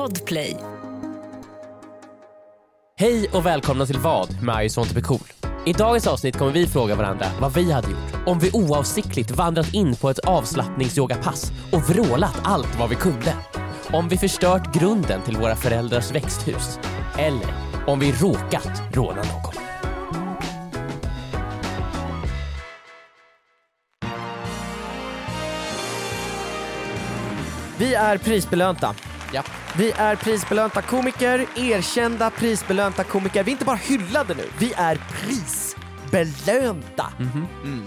Podplay. Hej och välkomna till Vad med I want to be cool. I dagens avsnitt kommer vi fråga varandra vad vi hade gjort om vi oavsiktligt vandrat in på ett avslappningsyogapass och vrålat allt vad vi kunde. Om vi förstört grunden till våra föräldrars växthus. Eller om vi råkat råna någon. Vi är prisbelönta. Ja. Vi är prisbelönta komiker, erkända prisbelönta komiker. Vi är inte bara hyllade nu, vi är prisbelönta. Mm.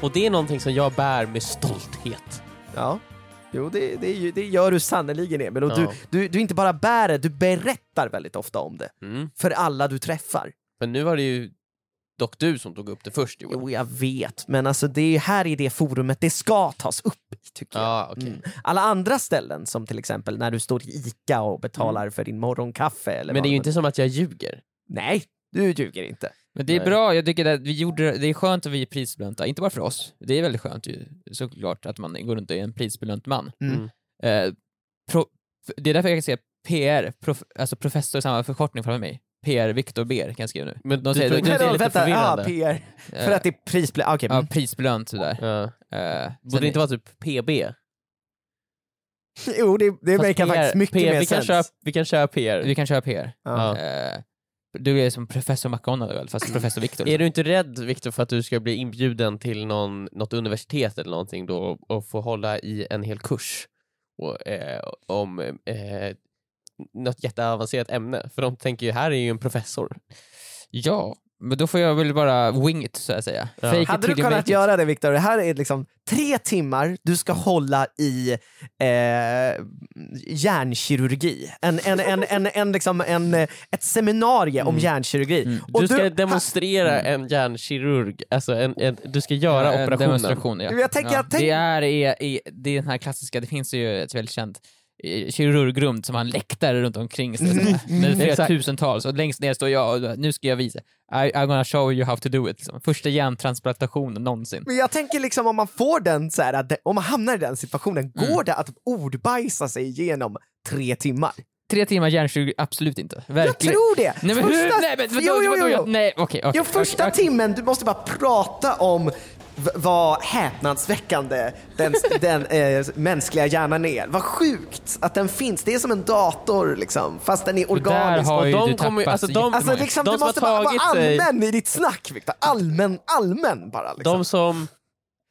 Och det är någonting som jag bär med stolthet. Ja. Jo, det, det, det gör du sannerligen Emil. Och Ja. du, du, du inte bara bär det, du berättar väldigt ofta om det. Mm. För alla du träffar. Men nu var det ju dock du som tog upp det först Joel. Jo, jag vet, men alltså det är här i det forumet det ska tas upp i, tycker jag. Ja, okej. Mm. Alla andra ställen, som till exempel när du står i ICA och betalar för din morgonkaffe. Eller Mm. Men det är ju inte som att jag ljuger. Nej, du ljuger inte. Men det är Nej. bra, jag tycker att vi gjorde det, det är skönt att vi är prisbelönta, inte bara för oss. Det är väldigt skönt ju, såklart att man går runt och är en prisbelönt man. Mm. Eh, pro, det är därför jag kan säga PR, prof, alltså professor, samma förkortning framför mig. PR Viktor Ber kan jag skriva nu. Men De du säger- tror inte de- det är lite vänta, ah, förvirrande? PR. För Eh, att det är prisbelönt, okej. Ja, prisbelönt sådär. Ja. Eh, Borde det inte vara typ PB? Jo, det, det verkar PR faktiskt mycket PR, mer vi kan, sens. köra, vi kan köra PR. Vi kan köra PR. Ja. Eh, du är som professor McGonagall fast professor Viktor. Är du inte rädd Viktor för att du ska bli inbjuden till någon, något universitet eller någonting då och, och få hålla i en hel kurs och, eh, om eh, något jätteavancerat ämne? För de tänker ju, här är ju en professor. Ja, men då får jag väl bara wing it så att säga. Ja. Fake it Hade du kunnat göra det Viktor? Det här är liksom tre timmar du ska hålla i eh, hjärnkirurgi. En, en, en, en, en, liksom en, ett seminarium om hjärnkirurgi. Mm. Och Du ska du- demonstrera en hjärnkirurg, alltså en, en, du ska göra Ja, en operationen. Demonstration, ja. Jag tänker- ja. jag tänker- Det, är, är, är, det är den här klassiska, det finns ju ett väldigt känt kirurgrum som har en läktare runt omkring sig Mm, sådär, med flera exakt. tusentals och längst ner står jag och nu ska jag visa. I, I'm gonna show you how to do it. Liksom. Första hjärntransplantationen någonsin. Men jag tänker liksom om man får den så här, om man hamnar i den situationen, går det att ordbajsa sig igenom tre timmar? Tre timmar hjärnkirurgi, absolut inte. Jag Verkligen. tror det! Nej men Första- hur? Nej men vadå, jo, jo, jo, jo. Nej okej, okej. Jo, första okej. timmen, du måste bara prata om vad häpnadsväckande den, den eh, mänskliga hjärnan är. Vad sjukt att den finns. Det är som en dator liksom, fast den är Där organisk. Och de du kommer alltså, de- Alltså liksom, De du måste bara vara tagit sig- allmän i ditt snack Viktor. Allmän, allmän bara. Liksom. De som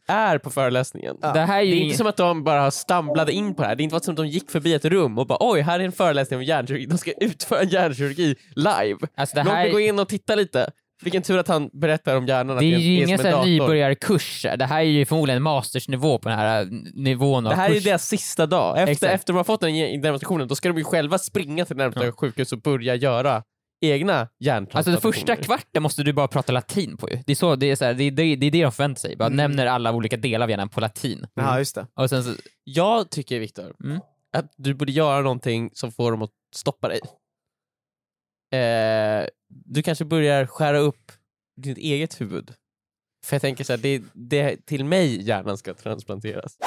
är på föreläsningen. Det här är Det ju är ing- inte som att de bara stamblade in på det här. Det är inte som att de gick förbi ett rum och bara oj, här är en föreläsning om hjärnkirurgi. De ska utföra en hjärnkirurgi live. Alltså, det Låt här mig är- gå in och titta lite. Vilken tur att han berättar om hjärnan. Det är ju ingen sån här nybörjarkurs. Det här är ju förmodligen mastersnivå på den här äh, nivån av Det här är ju kurs. deras sista dag. Efter, Exakt. efter de har fått den demonstrationen, då ska de ju själva springa till närmsta Ja. sjukhus och börja göra egna Alltså den hjärntransplantationer. första kvarten måste du bara prata latin på ju. Det är, så, det är, så här, det, är, det, är det de förväntar sig. Bara Mm. nämner alla olika delar av hjärnan på latin. Ja, just det. Och sen så, Jag tycker, Viktor, Mm. att du borde göra någonting som får dem att stoppa dig. Eh, du kanske börjar skära upp ditt eget huvud. För jag tänker så här, det, det till mig hjärnan ska transplanteras.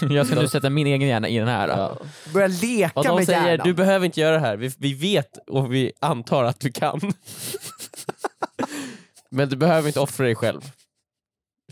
jag ska nu sätta min egen hjärna i den här. Ja. Börja leka Och de med säger, hjärnan. du behöver inte göra det här, vi, vi vet och vi antar att du kan. Men du behöver inte offra dig själv.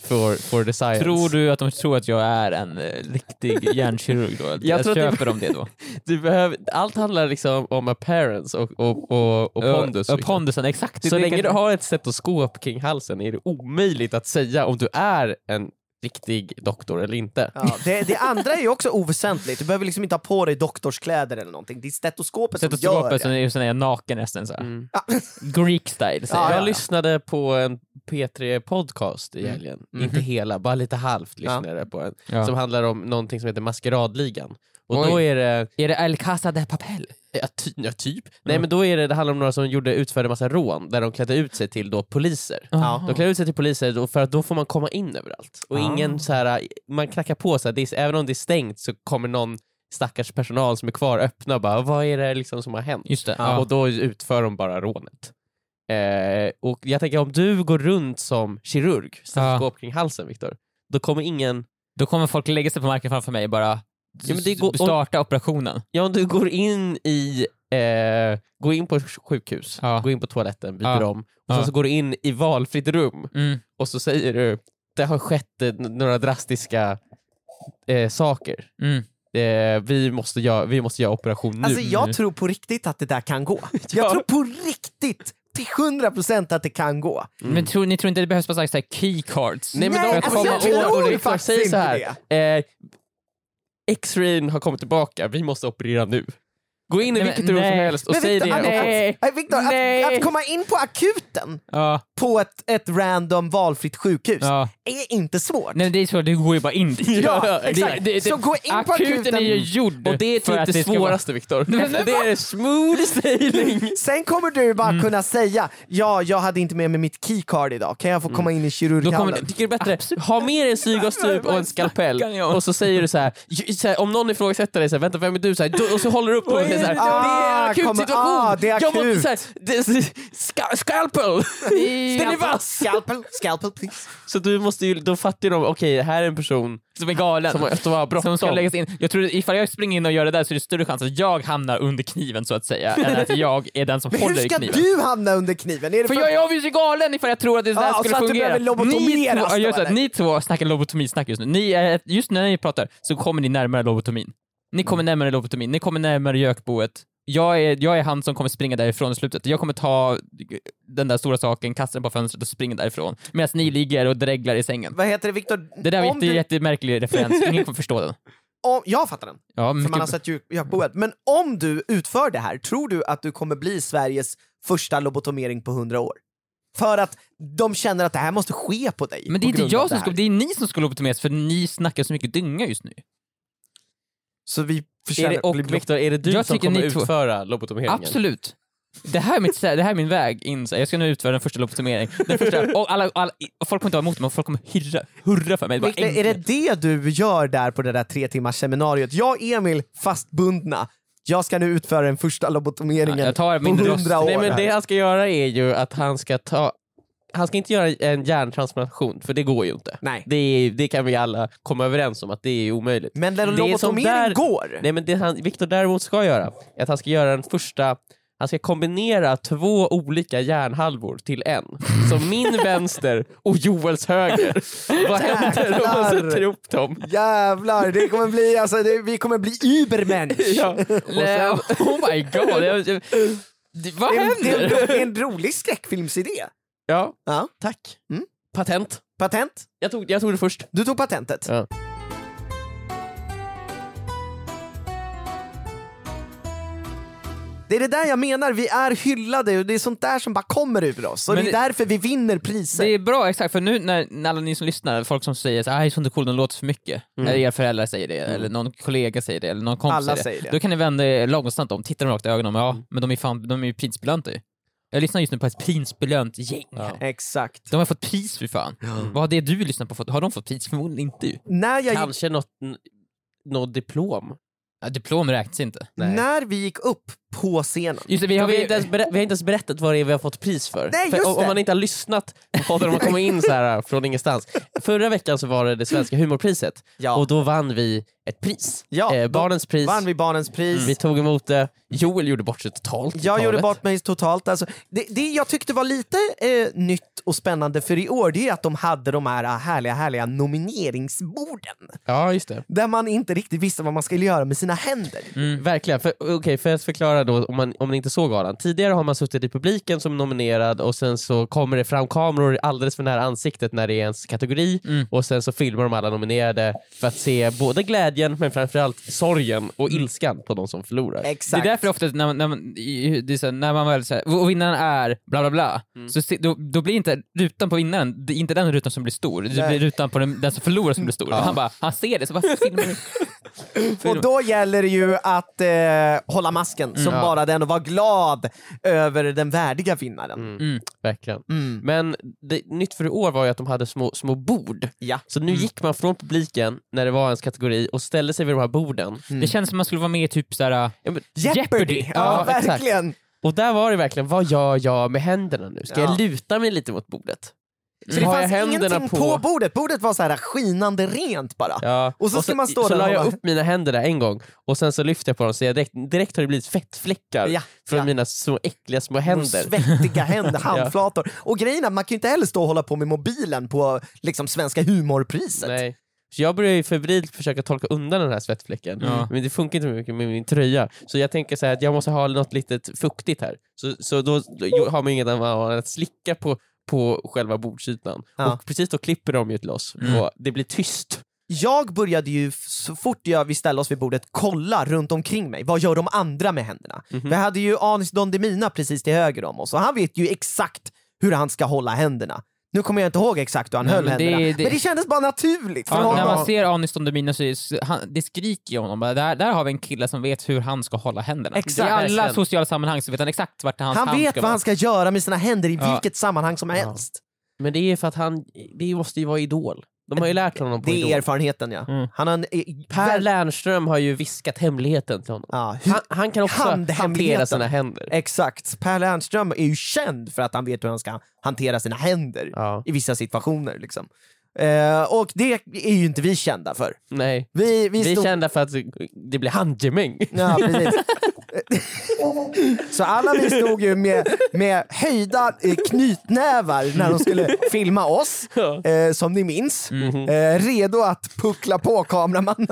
For, for the science. Tror du att de tror att jag är en eh, riktig hjärnkirurg då? Jag, tror att det- köper de det då? du behöver, allt handlar liksom om appearance och, och, och, och pondus. Ö, Victor. pondusen, exakt. Så länge kan- du har ett stetoskop kring halsen är det omöjligt att säga om du är en riktig doktor eller inte. Ja, det, det andra är ju också oväsentligt. Du behöver liksom inte ha på dig doktorskläder eller någonting. Det är stetoskopet som gör Stetoskopet som det. är, som är naken nästan såhär. Mm. Ja. Greek style säger Ja, Jag jag. lyssnade på en P3-podcast i Mm. helgen. Mhm. Inte hela, bara lite halvt lyssnade jag på en. Ja. Som handlar om någonting som heter Maskeradligan. Och Oj. då är det, Är det El Casa de Papel? ja, ty, ja, typ, nej men då är det, det handlar om några som gjorde, utförde massa rån där de klädde ut sig till då poliser. Ja. De klär ut sig till poliser för att då får man komma in överallt. Och Ah. ingen så här, man knackar på, så här, det är, även om det är stängt så kommer någon stackars personal som är kvar öppna och bara vad är det liksom som har hänt? Just det. Ja. Och då utför de bara rånet. Eh, och jag tänker om du går runt som kirurg, stetoskop kring halsen Viktor, då kommer ingen... Då kommer folk lägga sig på marken framför mig och bara Ja, men det går- starta operationen. Ja, om du går in i eh, går in på sjukhus, Ja. går in på toaletten, byter Ja. om, och Ja. sen så går du in i valfritt rum Mm. och så säger du det har skett eh, några drastiska eh, saker. Mm. Eh, vi, måste göra, vi måste göra operation nu. Alltså jag tror på riktigt att det där kan gå. Jag Ja. tror på riktigt, till 100% att det kan gå. Men tror, ni tror inte det behövs bara så här keycards? Nej men Nej, de alltså, kommer jag tror faktiskt inte här. Eh, X-rayn har kommit tillbaka, vi måste operera nu. Gå in i Nej, vilket rum som helst och Men säg Victor, det. att- Victor, Nej. att, att komma in på akuten Ja, på ett, ett random valfritt sjukhus ja. är inte svårt. Nej, det är så, du går ju bara in dit. Ja, det- exakt. det- det- så gå in på Akuten akuten, är ju gjord Och det är typ det vara- svåraste Viktor. Det är smooth sailing. sen kommer du bara Mm. kunna säga ja, jag hade inte med mig mitt keycard idag, kan jag få komma in i Då kirurghallen? jag tycker det är bättre, ha med dig en syrgastub och en skalpell och så säger du så här, ju- så här om någon ifrågasätter dig, så här, vänta vem är du? Så här, då- och så håller du upp dem och säger så här, Ah, det är akut kommer- situation! ah, det är Jag måste, akut. så här, det, ska, scalpel! Den är vass! Scalpel, scalpel please. Så du måste ju, då fattar de, okej här är en person Som är galen. som, som har bråttom. Som ska läggas in. Jag tror att ifall jag springer in och gör det där så är det större chans att jag hamnar under kniven så att säga, än att jag är den som Men hur håller i ska kniven. du hamna under kniven? Är det För jag är obviously galen ifall jag tror att det där Ja, skulle så att du fungera. behöver lobotomeras ni, två, just ni två snackar lobotomisnack just nu. Ni är, just när ni pratar så kommer ni närmare lobotomin. Ni kommer närmare lobotomin, ni kommer närmare gökboet. Jag är, jag är han som kommer springa därifrån i slutet. Jag kommer ta den där stora saken, kasta den på fönstret och springa därifrån. Medan ni ligger och dreglar i sängen. Vad heter det Viktor? Det där var jätte, du- jättemärklig referens, ingen kommer förstå den. om, jag fattar den, Ja, för man har sett Gökboet. Men om du utför det här, tror du att du kommer bli Sveriges första lobotomering på 100 år? För att de känner att det här måste ske på dig. men det är inte jag som ska, det är ni som ska lobotomeras för ni snackar så mycket dynga just nu. Så vi Är förtjänar det, och Viktor, är det du Jag som tycker kommer utföra lobotomeringen? Absolut. Det här, är mitt, det här är min väg in, jag ska nu utföra den första lobotomeringen. Den första, och alla, alla, och folk kommer inte vara emot mig, folk kommer hurra, hurra för mig. Viktor, är det det du gör där på det där tre timmars seminariet? Jag och Emil fastbundna, jag ska nu utföra den första lobotomeringen Ja, jag tar på. 100 år. Nej men det han ska göra är ju att han ska ta han ska inte göra en hjärntransplantation, för det går ju inte. Nej. Det, är, det kan vi alla komma överens om att det är omöjligt. Men den Det är som lobotomering där- går. Nej men det han, Viktor däremot ska göra, är att han ska göra den första han ska kombinera två olika hjärnhalvor till en. Så min vänster och Joels höger. Vad händer om man sätter ihop dem? Jävlar, det kommer bli, alltså, det, vi kommer bli übermensch. Ja. Oh my god. Jag, jag, det, vad en, det, är händer? en, det är en rolig skräckfilmsidé. Ja, Ja. tack. Mm. Patent. Patent? Jag tog, jag tog det först. Du tog patentet. Ja. Det är det där jag menar, vi är hyllade och det är sånt där som bara kommer ur oss. Och Men det är det- därför vi vinner priser. Det är bra, exakt. För nu när, när alla ni som lyssnar, folk som säger att ah, sånt är coolt, de låter för mycket. Eller er föräldrar säger det, eller någon kollega säger det, eller någon kompis Alla säger det. det. Då kan ni vända er långsamt om, titta dem rakt i ögonen och ja, men de är, fan, de är ju prisbelönta ju. Jag lyssnar just nu på ett prisbelönt gäng här. Exakt. De har fått pris för fan. Vad har det du lyssnar på fått? Har de fått pris? Förmodligen inte ju. När, jag gick, Kanske något, något diplom. Ja, diplom räknas inte. när vi gick upp på scenen, Just det, vi Vi har, vi, inte ens berä- vi har inte ens berättat vad det är vi har fått pris för. Nej, för om, om man inte har lyssnat på podden, om man kommer in så här från ingenstans. Förra veckan så var det det svenska humorpriset Ja. och då vann vi ett pris. Ja, eh, barnens pris. vann vi Barnens pris. Vi tog emot det. Joel gjorde bort sig totalt. Jag gjorde talet. bort mig totalt. Alltså, det, det jag tyckte var lite eh, nytt och spännande för i år, det är att de hade de här ah, härliga, härliga nomineringsborden. Ja, just det. Där man inte riktigt visste vad man skulle göra med sina händer. Mm, verkligen. För, okay, för att förklara då, om man, om man inte såg galan. Tidigare har man suttit i publiken som nominerad och sen så kommer det fram kameror alldeles för nära ansiktet när det är ens kategori Mm. och sen så filmar de alla nominerade för att se både glädjen men framförallt sorgen och ilskan på de som förlorar. Det är Exakt. därför ofta när man, när man, i- det är så, här, när man väl säger och vinnaren är bla bla bla, så se, då, då blir inte rutan på vinnaren, det är inte den rutan som blir stor, det Nej. blir rutan på den, den som förlorar som blir stor. Han bara, han ser det, så varför filmar du? Och då gäller det ju att eh, hålla masken som Ja. bara den och vara glad över den värdiga vinnaren. Mm. Verkligen. Mm. Men det, nytt för i år var ju att de hade små, små bord. Ja. Så nu gick man från publiken när det var ens kategori och ställde sig vid de här borden. Det känns som man skulle vara med i typ såhär, Ja, men, Jeopardy! Ja, Ja, exakt. verkligen. och där var det verkligen, vad gör jag med händerna nu? Ska Ja. jag luta mig lite mot bordet? Så det jag fanns ingenting på- på... bordet, bordet var så här skinande rent bara. Ja. Och så ska man stå så där och la jag hålla- upp mina händer där en gång och sen så lyfte jag på dem så jag direkt, direkt har det blivit fettfläckar Ja, från ja. mina små äckliga små Och händer. Svettiga händer, handflator. Och grejen är, man kan ju inte heller stå och hålla på med mobilen på liksom, svenska humorpriset. Nej. Så jag börjar ju febrilt försöka torka undan den här svettfläcken, Ja. men det funkar inte mycket med min tröja. Så jag tänker så här att jag måste ha något litet fuktigt här. Så, så då, då har man inget annat än att slicka på, på själva bordsytan. Ja. Och precis då klipper de ju till oss Mm. och det blir tyst. Jag började ju, så fort jag, vi ställde oss vid bordet, kolla runt omkring mig. Vad gör de andra med händerna? Mhm. Vi hade ju Anis Don Demina precis till höger om oss och han vet ju exakt hur han ska hålla händerna. Nu kommer jag inte ihåg exakt hur han Nej, höll men det- händerna, det- men det kändes bara naturligt för Ja, när honom. man ser Anis Don Demina så är, han, det skriker ju honom bara, där, där har vi en kille som vet hur han ska hålla händerna. Exakt. I alla Verkligen. sociala sammanhang så vet han exakt vart hans Han hand vet ska vad vara. han ska göra med sina händer i Ja. vilket sammanhang som helst. Men det är för att han, det måste ju vara idol. De har ju lärt honom på Det idol. är erfarenheten ja. Mm. Han har en... eh, Per väl- Lernström har ju viskat hemligheten till honom. Ja, hur, Han, han kan också hantera sina händer. Exakt. Per Lernström är ju känd för att han vet hur han ska hantera sina händer Ja. i vissa situationer. Liksom. Eh, och det är ju inte vi kända för. Nej. Vi, vi, Vi är stod... kända för att det blir handgemäng. Ja, precis. Så alla vi stod ju med, med höjda eh, knytnävar när de skulle filma oss, eh, som ni minns. Mhm. Eh, redo att puckla på kameramannen.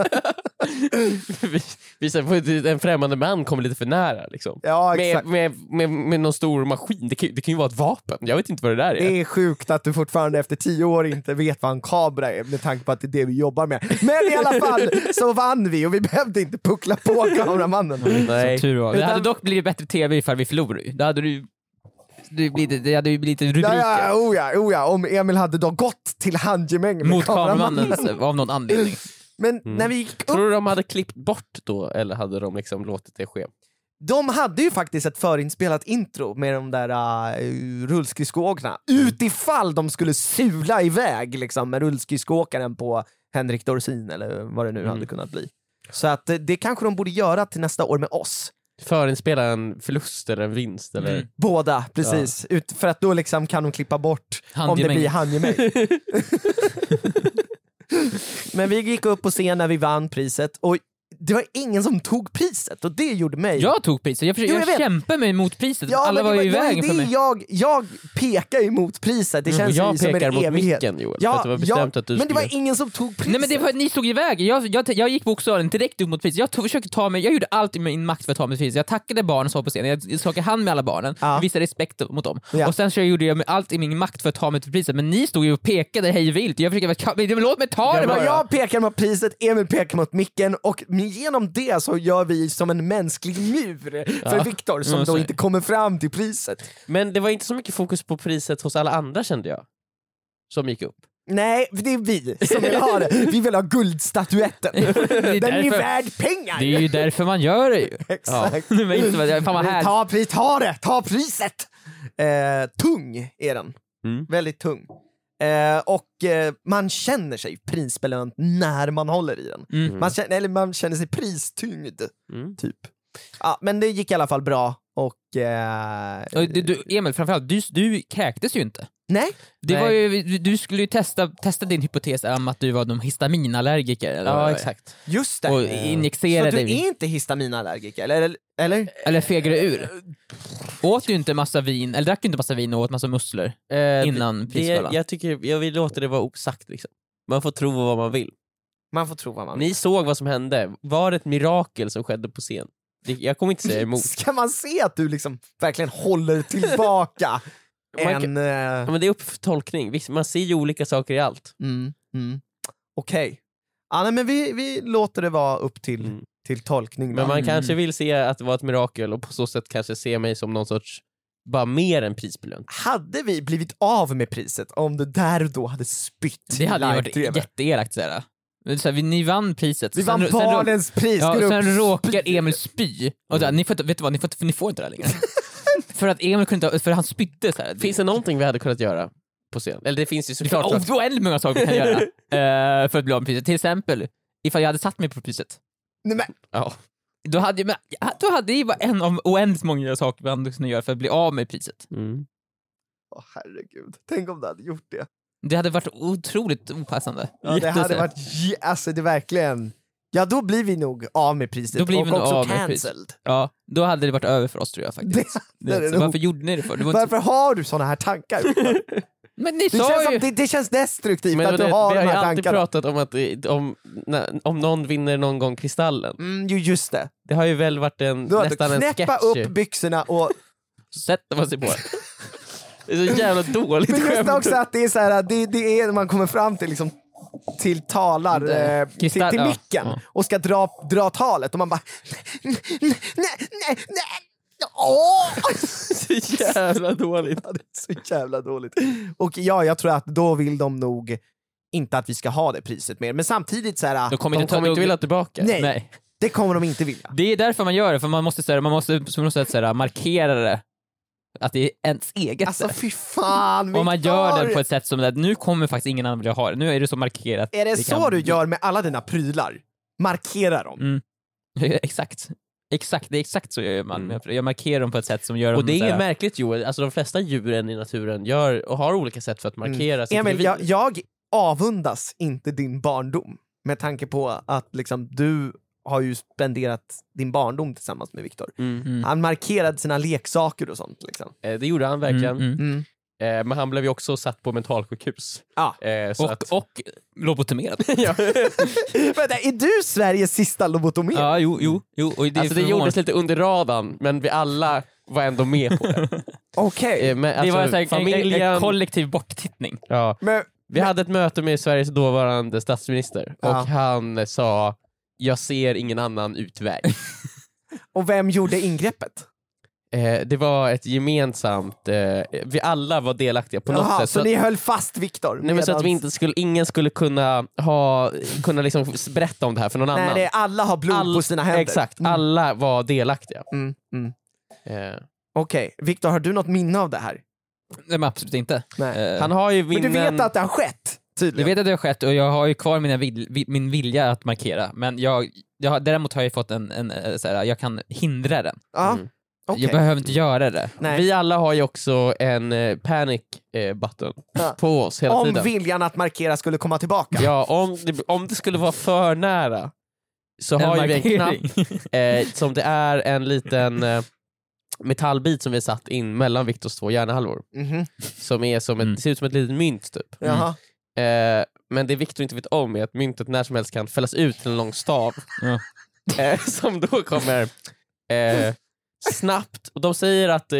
Vi- Vi ser på en främmande man kommer lite för nära. Liksom. Ja, med, med, med, med någon stor maskin. Det kan, det kan ju vara ett vapen. Jag vet inte vad det där är. Det är sjukt att du fortfarande efter tio år inte vet vad en kamera med tanke på att det är det vi jobbar med. Men i alla fall så vann vi och vi behövde inte puckla på kameramannen. Nej. Tur var. Det hade dock blivit bättre TV ifall vi förlorade. Det hade du... Det, blivit, det hade ju blivit rubriker. Ja, ja, oh ja, oh ja, om Emil hade då gått till handgemäng med Mot kameramannen. av någon anledning. Men när vi gick upp, Tror du de hade klippt bort då eller hade de liksom låtit det ske? De hade ju faktiskt ett förinspelat intro med de där uh, rullskridskoåkarna. Utifall de skulle sula iväg liksom, med rullskridskoåkaren på Henrik Dorsin eller vad det nu Mm. hade kunnat bli. Så att eh, det kanske de borde göra till nästa år med oss. Förinspela en förlust eller en vinst? Eller? Mm. Båda, precis. Ut, för att då liksom kan de klippa bort om det blir handgemäng. Men vi gick upp på scen när vi vann priset och det var ingen som tog priset och det gjorde mig... Jag tog priset, jag, Jo, jag jag, kämpade mig mot priset. Ja, Alla var ju i vägen för mig. Jag, jag pekar ju mot priset, det Mm, känns och jag ju som pekar en mot evighet. micken Joel, Ja, det var bestämt ja, att du men det skulle... var ingen som tog priset. Nej men det var, ni stod i vägen, jag, jag, jag gick bokstavligen direkt upp mot priset. Jag tog, försökte ta mig, jag gjorde allt i min makt för att ta mig till priset. Jag tackade barnen som var på scenen, jag, skakade hand med alla barnen, Ja. visade respekt mot dem. Ja. Och sen så gjorde jag allt i min makt för att ta mig till priset, men ni stod ju och pekade hej vilt. Jag försökte, låt mig ta det bara! jag pekar mot priset, Emil pekar mot micken och genom det så gör vi som en mänsklig mur för Viktor som Ja, då inte kommer fram till priset. Men det var inte så mycket fokus på priset hos alla andra kände jag. Som gick upp. Nej, det är vi som vill ha det. Vi vill ha guldstatyetten. Det är Den är värd pengar! Det är ju därför man gör det ju. Exakt. Men inte, vad- fan vad härligt. Ta, ta det, ta priset! Eh, tung är den. Mm. Väldigt tung. Eh, och eh, man känner sig prisbelönt när man håller i den. Mm. Man känner, eller man känner sig pristyngd, Mm. typ. Ja, men det gick i alla fall bra. Eh, du, du, Emil, framförallt, du, du kräktes ju inte. nej, Det Nej. var ju, du, skulle ju testa, testa din hypotes om att du var någon histaminallergiker. Eller, Ja, exakt. just det. Och Så injicerade du är inte histaminallergiker, eller? eller? Eller fegade ur. Åt du inte massa vin, eller drack du inte massa vin och åt massa musslor Eh, innan prisgalan? jag, tycker, jag vill låta det vara osagt. Liksom. Man får tro vad man vill. Man får tro vad man Ni såg vad som hände. Var det ett mirakel som skedde på scen? Jag kommer inte säga emot. Ska man se att du liksom verkligen håller tillbaka en... eh, Ja, men det är upp för tolkning. Visst, man ser ju olika saker i allt. Mm, mm. Okej. Ja, nej, men vi, vi låter det vara upp till, Mm. till tolkning. Då. Men man Mm. kanske vill se att det var ett mirakel och på så sätt kanske se mig som någon sorts, bara mer än prisbelönt. Hade vi blivit av med priset om du där och då hade spytt det hade ju varit jätteelakt såhär. Så här, vi- ni vann priset. Vi Sen- vann sen barnens pris! Ja, sen råkar Emil spy. Och så här, ni, får, inte- vet du vad, ni, får, inte- ni får inte det här längre. för att Emil kunde inte, för han spydde så här. Finns det någonting vi hade kunnat göra på scen? Eller det finns ju Det såklart. finns oh, oändligt många saker vi kan göra eh, för att bli av med priset. Till exempel, ifall jag hade satt mig på priset. Nej, men, ja. Då hade, men, då hade det varit en av oändligt många saker vi hade kunnat göra för att bli av med priset. Mm. åh, herregud, tänk om du hade gjort det. Det hade varit otroligt opassande. Ja, det hade varit, alltså det är verkligen, ja då blir vi nog av med priset Då blir och vi nog också av cancelled. Ja, då hade det varit över för oss tror jag faktiskt. Det, det det så nog. varför gjorde ni det för? Det var inte... Varför har du såna här tankar? Men ni Det sa känns, ju... som, det, det känns destruktivt Men att du har vi de har ju här alltid tankarna. pratat om att om, om någon vinner någon gång Kristallen. Mm, ju just det. Det har ju väl varit en, nästan en knäppa sketch. upp byxorna och Sätter man sig på. Det är så jävla dåligt Men just skämt. också att det är så här, det, det är man kommer fram till liksom till talar, eh, till, kristall- till ja, micken ja. och ska dra, dra talet och man bara nej, nej, nej, nej, åh! Så jävla dåligt. Ja, det är så jävla dåligt. Och ja, jag tror att då vill de nog inte att vi ska ha det priset mer, men samtidigt så här, Då kommer De inte ta kommer inte vilja tillbaka. Nej. Det kommer de inte vilja. Det är därför man gör det, för man måste, så här, man måste på något sätt så här, markera det. Att det är ens eget. Alltså fy fan och man gör det på ett sätt som att nu kommer faktiskt ingen annan vilja ha det. Nu är det så markerat. Är det, det så kan- du gör med alla dina prylar? Markera dem? Mm. exakt. Exakt, det är exakt så jag gör man. Mm. Jag markerar dem på ett sätt som gör dem Och det är så inget här- märkligt Joel, alltså de flesta djuren i naturen gör och har olika sätt för att markera sitt Emil, jag, jag avundas inte din barndom med tanke på att liksom, du har ju spenderat din barndom tillsammans med Viktor. Mm. Mm. Han markerade sina leksaker och sånt. Liksom. Eh, Det gjorde han verkligen. Mm, mm. Mm. Eh, Men han blev ju också satt på mentalsjukhus. Ja. Eh, Så Och, att, och lobotomerad. Vänta, är du Sveriges sista lobotomer? ja, jo, jo. jo och det, Alltså det gjordes lite under radarn, men vi alla var ändå med på det. Okej. Eh, Men, det alltså, var så här, en, familjen, en, en kollektiv borttittning. ja, Men, vi hade ett möte med Sveriges dåvarande statsminister och han sa jag ser ingen annan utväg. och vem gjorde ingreppet? Eh, det var ett gemensamt, eh, vi alla var delaktiga på något Jaha, sätt. så, att- ni höll fast Viktor? Nej, men så att vi inte skulle, ingen skulle kunna, ha, kunna liksom berätta om det här för någon Nej, annan. är, alla har blod All- på sina händer. Exakt, Mm. alla var delaktiga. Mm, mm. Eh, Okej, Viktor har du något minne av det här? Nej men absolut inte. Nej. Eh, han har ju Men minnen... du vet att det har skett? Jag Tydligen. vet att det har skett och jag har ju kvar mina vil, vi, min vilja att markera, men jag, jag, däremot har jag fått en, en eh, så här, jag kan hindra den. Ja, Mm. okej. Jag behöver inte göra det. Nej. Vi alla har ju också en eh, panic eh, button Ja. på oss hela Om tiden. viljan att markera skulle komma tillbaka. Ja, om det, om det skulle vara för nära så En har ju vi en knapp markering. eh, som det är en liten eh, metallbit som vi satt in mellan Viktors två hjärnhalvor. Mhm. Som är som ett, Mm. ser ut som ett litet mynt typ. Jaha. Eh, men det Viktor inte vet om är att myntet när som helst kan fällas ut till en lång stav. Ja. Eh, som då kommer eh, snabbt, och de säger att eh,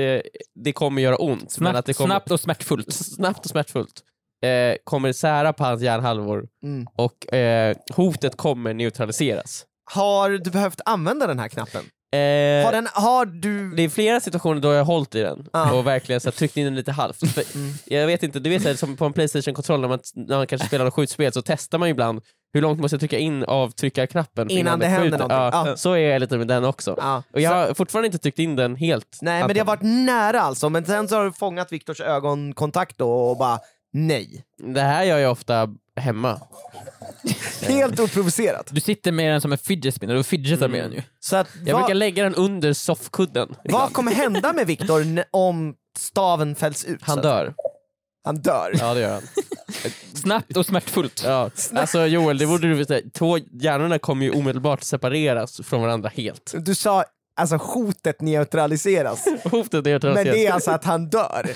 det kommer göra ont. men Snabbt, att det kommer, snabbt och smärtfullt. snabbt och smärtfullt. Eh, kommer sära på hans hjärnhalvor Mm. och eh, hotet kommer neutraliseras. Har du behövt använda den här knappen? Eh, Har, den, har du... Det är flera situationer då jag har hållit i den Ah. och verkligen så här, tryckt in den lite halvt. Mm. Jag vet inte, du vet så här, som på en Playstation-kontroll när man, när man kanske spelar något skjutspel så testar man ibland hur långt måste jag trycka in av tryckarknappen för Innan det händer skjuter. någonting. Ja, Ja. Så är jag lite med den också. Ja. Och jag Så- har fortfarande inte tryckt in den helt. Nej men det har varit nära alltså, men sen så har du fångat Viktors ögonkontakt då och bara nej. Det här gör jag ofta hemma. Helt oprovocerat. Du sitter med den som en fidget spinner och fidgetar med den ju. Så att, Jag vad, brukar lägga den under soffkudden. vad kommer hända med Viktor n- om staven fälls ut? så Han att dör. Han dör. Ja det gör han. Snabbt och smärtfullt. Ja. Alltså Joel, det borde du veta. Två hjärnorna kommer ju omedelbart separeras från varandra helt. Du sa alltså hotet neutraliseras, Hotet är men det är alltså att han dör.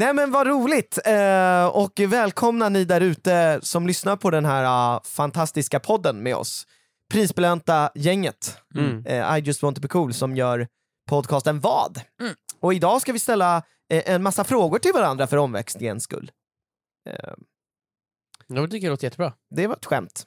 Nej men vad roligt! Eh, och välkomna ni där ute som lyssnar på den här ah, fantastiska podden med oss. Prisbelönta gänget, Mm. eh, I just want to be cool, som gör podcasten Vad? Mm. Och idag ska vi ställa eh, en massa frågor till varandra för omväxlingens skull. Eh, Jag tycker det låter jättebra. det var ett skämt.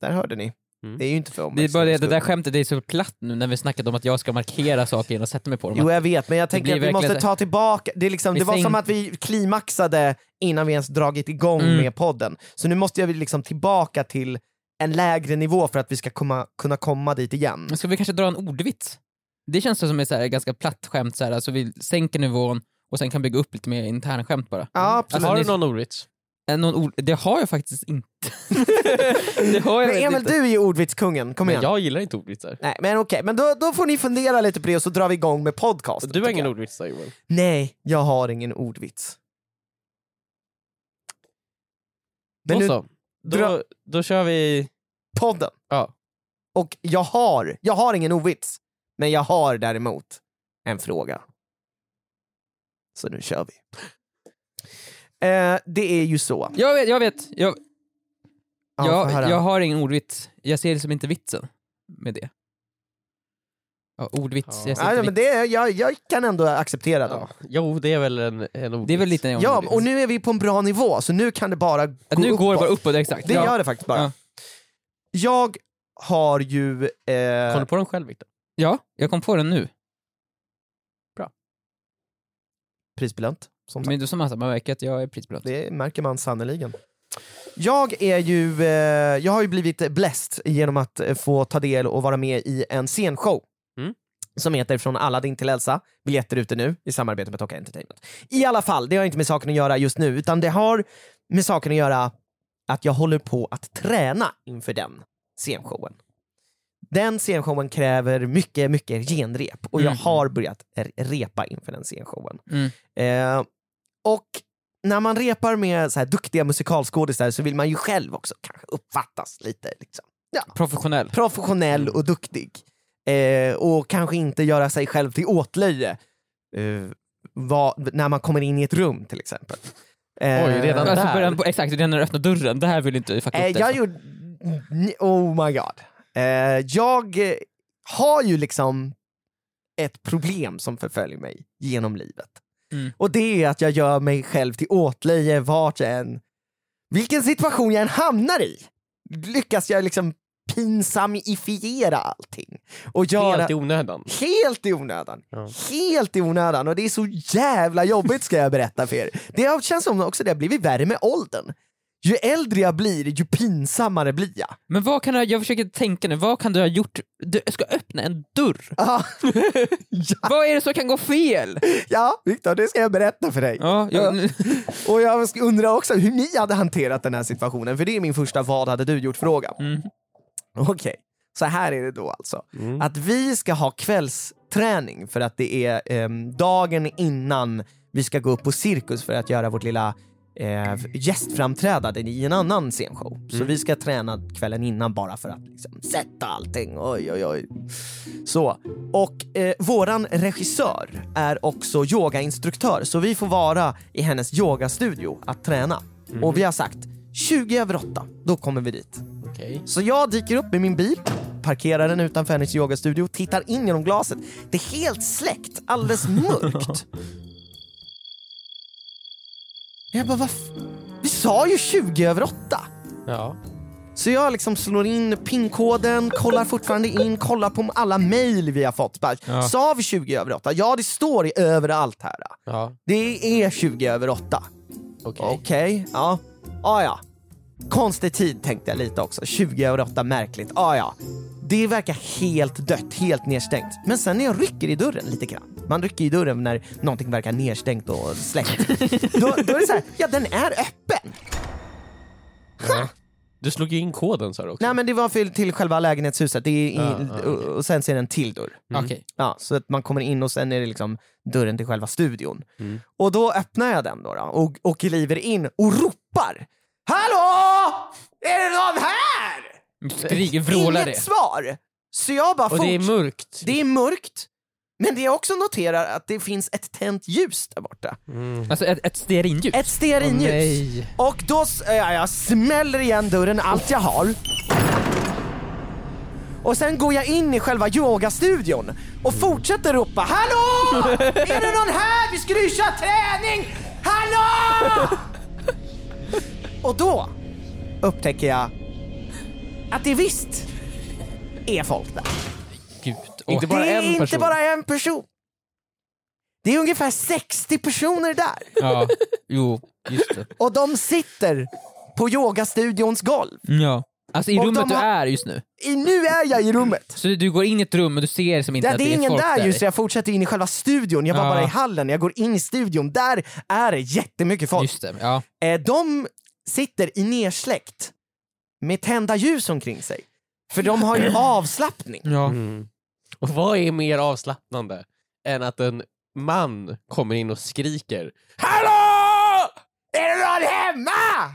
Där hörde ni. Mm. Det är ju inte för Det är bara det, det där skämtet det är så platt nu när vi snackat om att jag ska markera saker genom att sätta mig på dem. Jo jag vet, men jag tänker att vi måste ta tillbaka, det, är liksom, det var som att vi klimaxade innan vi ens dragit igång Mm. med podden. Så nu måste jag liksom tillbaka till en lägre nivå för att vi ska komma, kunna komma dit igen. Ska vi kanske dra en ordvits? Det känns som ett så här ganska platt skämt, så här, alltså vi sänker nivån och sen kan bygga upp lite mer internskämt bara. Ja, absolut. Har du Alltså, någon ordvits? Eh, Någon ord, det har jag faktiskt inte. det har jag Men Emil, inte. du är ju ordvitskungen, kom Men igen. jag gillar inte ordvitsar. Nej, men okej, men då, då får ni fundera lite på det och så drar vi igång med podcasten. Du har ingen jag. ordvitsar Joel? Nej, jag har ingen ordvits. Men Då nu, så. Då, dra- då kör vi... podden. Ja. Och jag har, jag har ingen ordvits, men jag har däremot en fråga. Så nu kör vi. Eh, det är ju så. Jag vet, jag vet. Jag, Ja, jag, jag har ingen ordvits. Jag ser liksom inte vitsen med det. Ja, ordvits, Ja. jag ser Nej, inte men det, jag, jag kan ändå acceptera dem. Ja. Jo, det är väl en, en ordvits. Det är väl lite en Ja, ordvits. och nu är vi på en bra nivå, så nu kan det bara gå nu uppåt. går det bara uppåt, exakt. Det ja. gör det faktiskt bara. Ja. Jag har ju... Kom Eh, du på den själv Viktor? ja, jag kom på den nu. prisbelönt, som. Men du som man märker att jag är prisbelönt. Det märker man sannerligen. Jag är ju, eh, jag har ju blivit blessed genom att eh, få ta del och vara med i en scenshow. Mm. Som heter Från Aladdin till Elsa. Biljetter ute nu i samarbete med Tocka Entertainment. I alla fall, det har inte med saken att göra just nu, utan det har med saken att göra att jag håller på att träna inför den scenshowen. Den scenshowen kräver mycket, mycket genrep och jag Mm. har börjat repa inför den scenshowen. Mm. Eh, och när man repar med så här duktiga musikalskådisar så vill man ju själv också kanske uppfattas lite liksom. Professionell. professionell och duktig. Eh, och kanske inte göra sig själv till åtlöje eh, vad, när man kommer in i ett rum till exempel. Eh, Oj, redan Alltså, där. på, exakt, redan när du öppnar dörren. Det här vill inte fucka Eh, upp jag gjorde... Oh my god. Eh, jag har ju liksom ett problem som förföljer mig genom livet. Mm. Och det är att jag gör mig själv till åtlöje vart jag än... Vilken situation jag än hamnar i lyckas jag liksom pinsamifiera allting. Och göra... Helt i onödan. Helt i onödan. Ja. Helt i onödan och det är så jävla jobbigt ska jag berätta för er. Det känns som också det har blivit värre med åldern. Ju äldre jag blir, ju pinsammare blir jag. Men vad kan du, jag försöker tänka nu, vad kan du ha gjort? Du ska öppna en dörr. Ja, Vad är det som kan gå fel? ja Viktor, det ska jag berätta för dig. Ja, jag, Och jag undrar också hur ni hade hanterat den här situationen, för det är min första vad hade du gjort-fråga. Mm. Okej, så här är det då alltså. Mm. Att vi ska ha kvällsträning för att det är ehm, dagen innan vi ska gå upp på Cirkus för att göra vårt lilla eh, gästframträdande i en annan scenshow. Så vi ska träna kvällen innan bara för att liksom, sätta allting. Oj, oj, oj. Så. Och eh, våran regissör är också yogainstruktör, så vi får vara i hennes yogastudio att träna. Och vi har sagt 20 över 8, då kommer vi dit. Okej. Så jag dyker upp med min bil, parkerar den utanför hennes yogastudio, tittar in genom glaset. Det är helt släckt, alldeles mörkt. Jag bara, vad Vi sa ju 20 över 8. Ja. Så jag liksom slår in pinkoden, kollar fortfarande in, kollar på alla mail vi har fått. Bara, Ja. Sa vi 20 över 8? Ja, det står överallt här. Ja. Det är 20 över 8. Okej. Okej, ja. Ah, ja. Konstig tid tänkte jag lite också. 20 över 8, märkligt. Ah, ja. Det verkar helt dött, helt nedstängt. Men sen när jag rycker i dörren lite grann, man rycker i dörren när någonting verkar nedstängt och släckt. då, då är det så här, ja den är öppen. Ja. Du slog ju in koden du också. Nej men det var för, till själva lägenhetshuset, det är i, Ja, ja, okej. och, sen ser det en till dörr. Okej. Ja, så att man kommer in och sen är det liksom dörren till själva studion. Mm. Och då öppnar jag den då, då och, och kliver in och ropar Hallå! Är det någon här? Skriker, vrålar Inget det. svar! Så jag bara Och det är mörkt. det är mörkt, men det jag också noterar att det finns ett tänt ljus där borta. Mm. Alltså ett, ett stearinljus. Ett stearinljus. nej. och då ja, jag smäller igen dörren allt jag har. Och sen går jag in i själva yogastudion och fortsätter ropa Hallå! Är det någon här? Vi skulle ju köra träning! Hallå! Och då upptäcker jag att det visst är folk där. Inte bara det är en inte person. bara en person. Det är ungefär 60 personer där Ja, jo, just det. och de sitter på yogastudions golv. Ja. Alltså i Och rummet de du har- är just nu. I, nu är jag i rummet. Så du går in i ett rum och du ser som inte Ja, att det är ingen folk där just så jag fortsätter in i själva studion. Jag var Ja. bara i hallen, jag går in i studion. Där är det jättemycket folk. Just det, ja. Eh, de sitter i nersläckt med tända ljus omkring sig. För de har ju avslappning. Ja. Mm. Och vad är mer avslappnande än att en man kommer in och skriker Hallå! Är det någon hemma?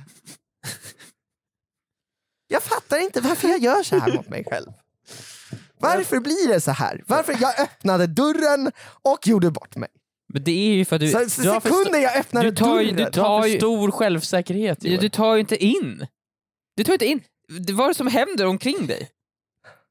Jag fattar inte varför jag gör så här mot mig själv. Varför blir det så här? Varför jag öppnade dörren och gjorde bort mig. Men det är ju för att du, Så, så du sekunden jag öppnade du tar dörren. du Du har tar för ju- stor självsäkerhet Ja, Joel. du tar ju inte in. Du tar inte in. Vad är det som händer omkring dig?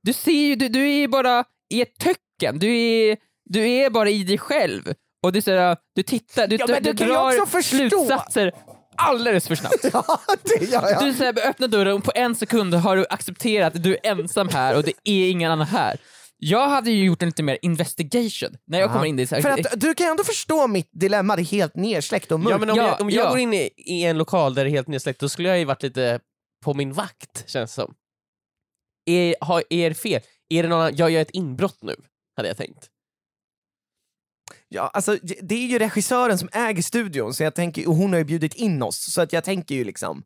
Du ser ju, du, du är ju bara i ett töcken. Du är, du är bara i dig själv. Och du, såhär, du tittar, du, Ja, men du, du kan ju drar slutsatser alldeles för snabbt. Ja, det gör jag. Du såhär, öppnar dörren och på en sekund har du accepterat att du är ensam här och det är ingen annan här. Jag hade ju gjort en lite mer investigation när jag Ja. kommer in i så här, För att du kan ju ändå förstå mitt dilemma, det är helt nersläckt och mörkt. Ja men om, Ja, jag, om jag ja. går in i, i en lokal där det är helt nedsläckt, då skulle jag ju varit lite på min vakt, känns det som. Är, har, är det fel? Är det någon, jag gör ett inbrott nu, hade jag tänkt. Ja, alltså, det är ju regissören som äger studion, så jag tänker, och hon har ju bjudit in oss, så att jag tänker ju liksom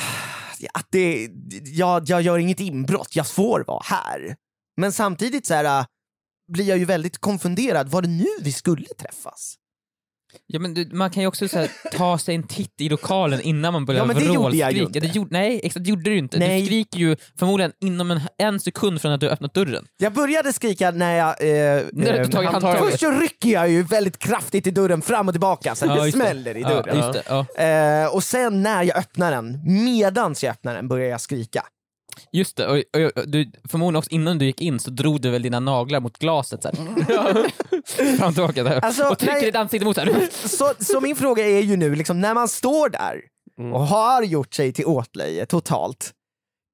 att det, jag, jag gör inget inbrott, jag får vara här. Men samtidigt så här, äh, blir jag ju väldigt konfunderad, var det nu vi skulle träffas? Ja, men du, man kan ju också så här, ta sig en titt i lokalen innan man börjar Ja, men det gjorde jag ju vrålskrika. inte. Det gjorde, nej, exakt, det gjorde du inte. Nej. Du skriker ju förmodligen inom en, en sekund från att du öppnat dörren. Jag började skrika när jag... Eh, När du eh, tagit han- handtaget. Först så rycker jag ju väldigt kraftigt i dörren fram och tillbaka så att det just det. smäller i Ja, dörren. just det, ja. Eh, och sen när jag öppnar den, medans jag öppnar den, börjar jag skrika. Just det, och, och, och du, förmodligen också innan du gick in så drog du väl dina naglar mot glaset så här. Fram och tillbaka där. Alltså, och trycker nej. ditt ansikte mot så. Så, så min fråga är ju nu, liksom, när man står där Mm. och har gjort sig till åtlöje totalt,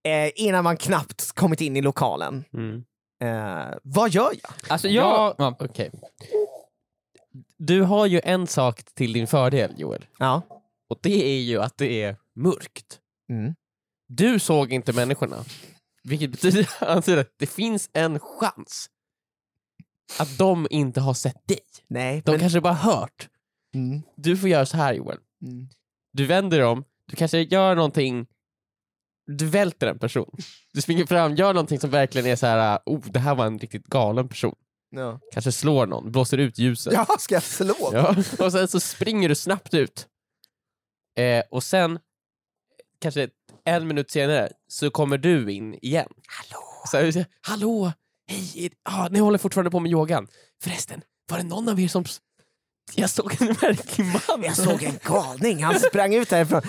eh, innan man knappt kommit in i lokalen, Mm. eh, vad gör jag? Alltså jag... Ja, okej. Du har ju en sak till din fördel Joel, Ja. och det är ju att det är mörkt. Mm. Du såg inte människorna, vilket betyder att det finns en chans att de inte har sett dig. Nej, De men... kanske bara hört. Mm. Du får göra så här Joel. Mm. Du vänder om, du kanske gör någonting, du välter en person. Du springer fram, gör någonting som verkligen är så här, oh det här var en riktigt galen person. Ja. Kanske slår någon, blåser ut ljuset. ja, ska jag slå? Ja, och sen så springer du snabbt ut. Eh, och sen, kanske en minut senare, så kommer du in igen. Hallå! Så här, Hallå! Hej! Ah, ni håller fortfarande på med yogan. Förresten, var det någon av er som... Jag såg en märklig man. Jag såg en galning, han sprang ut därifrån.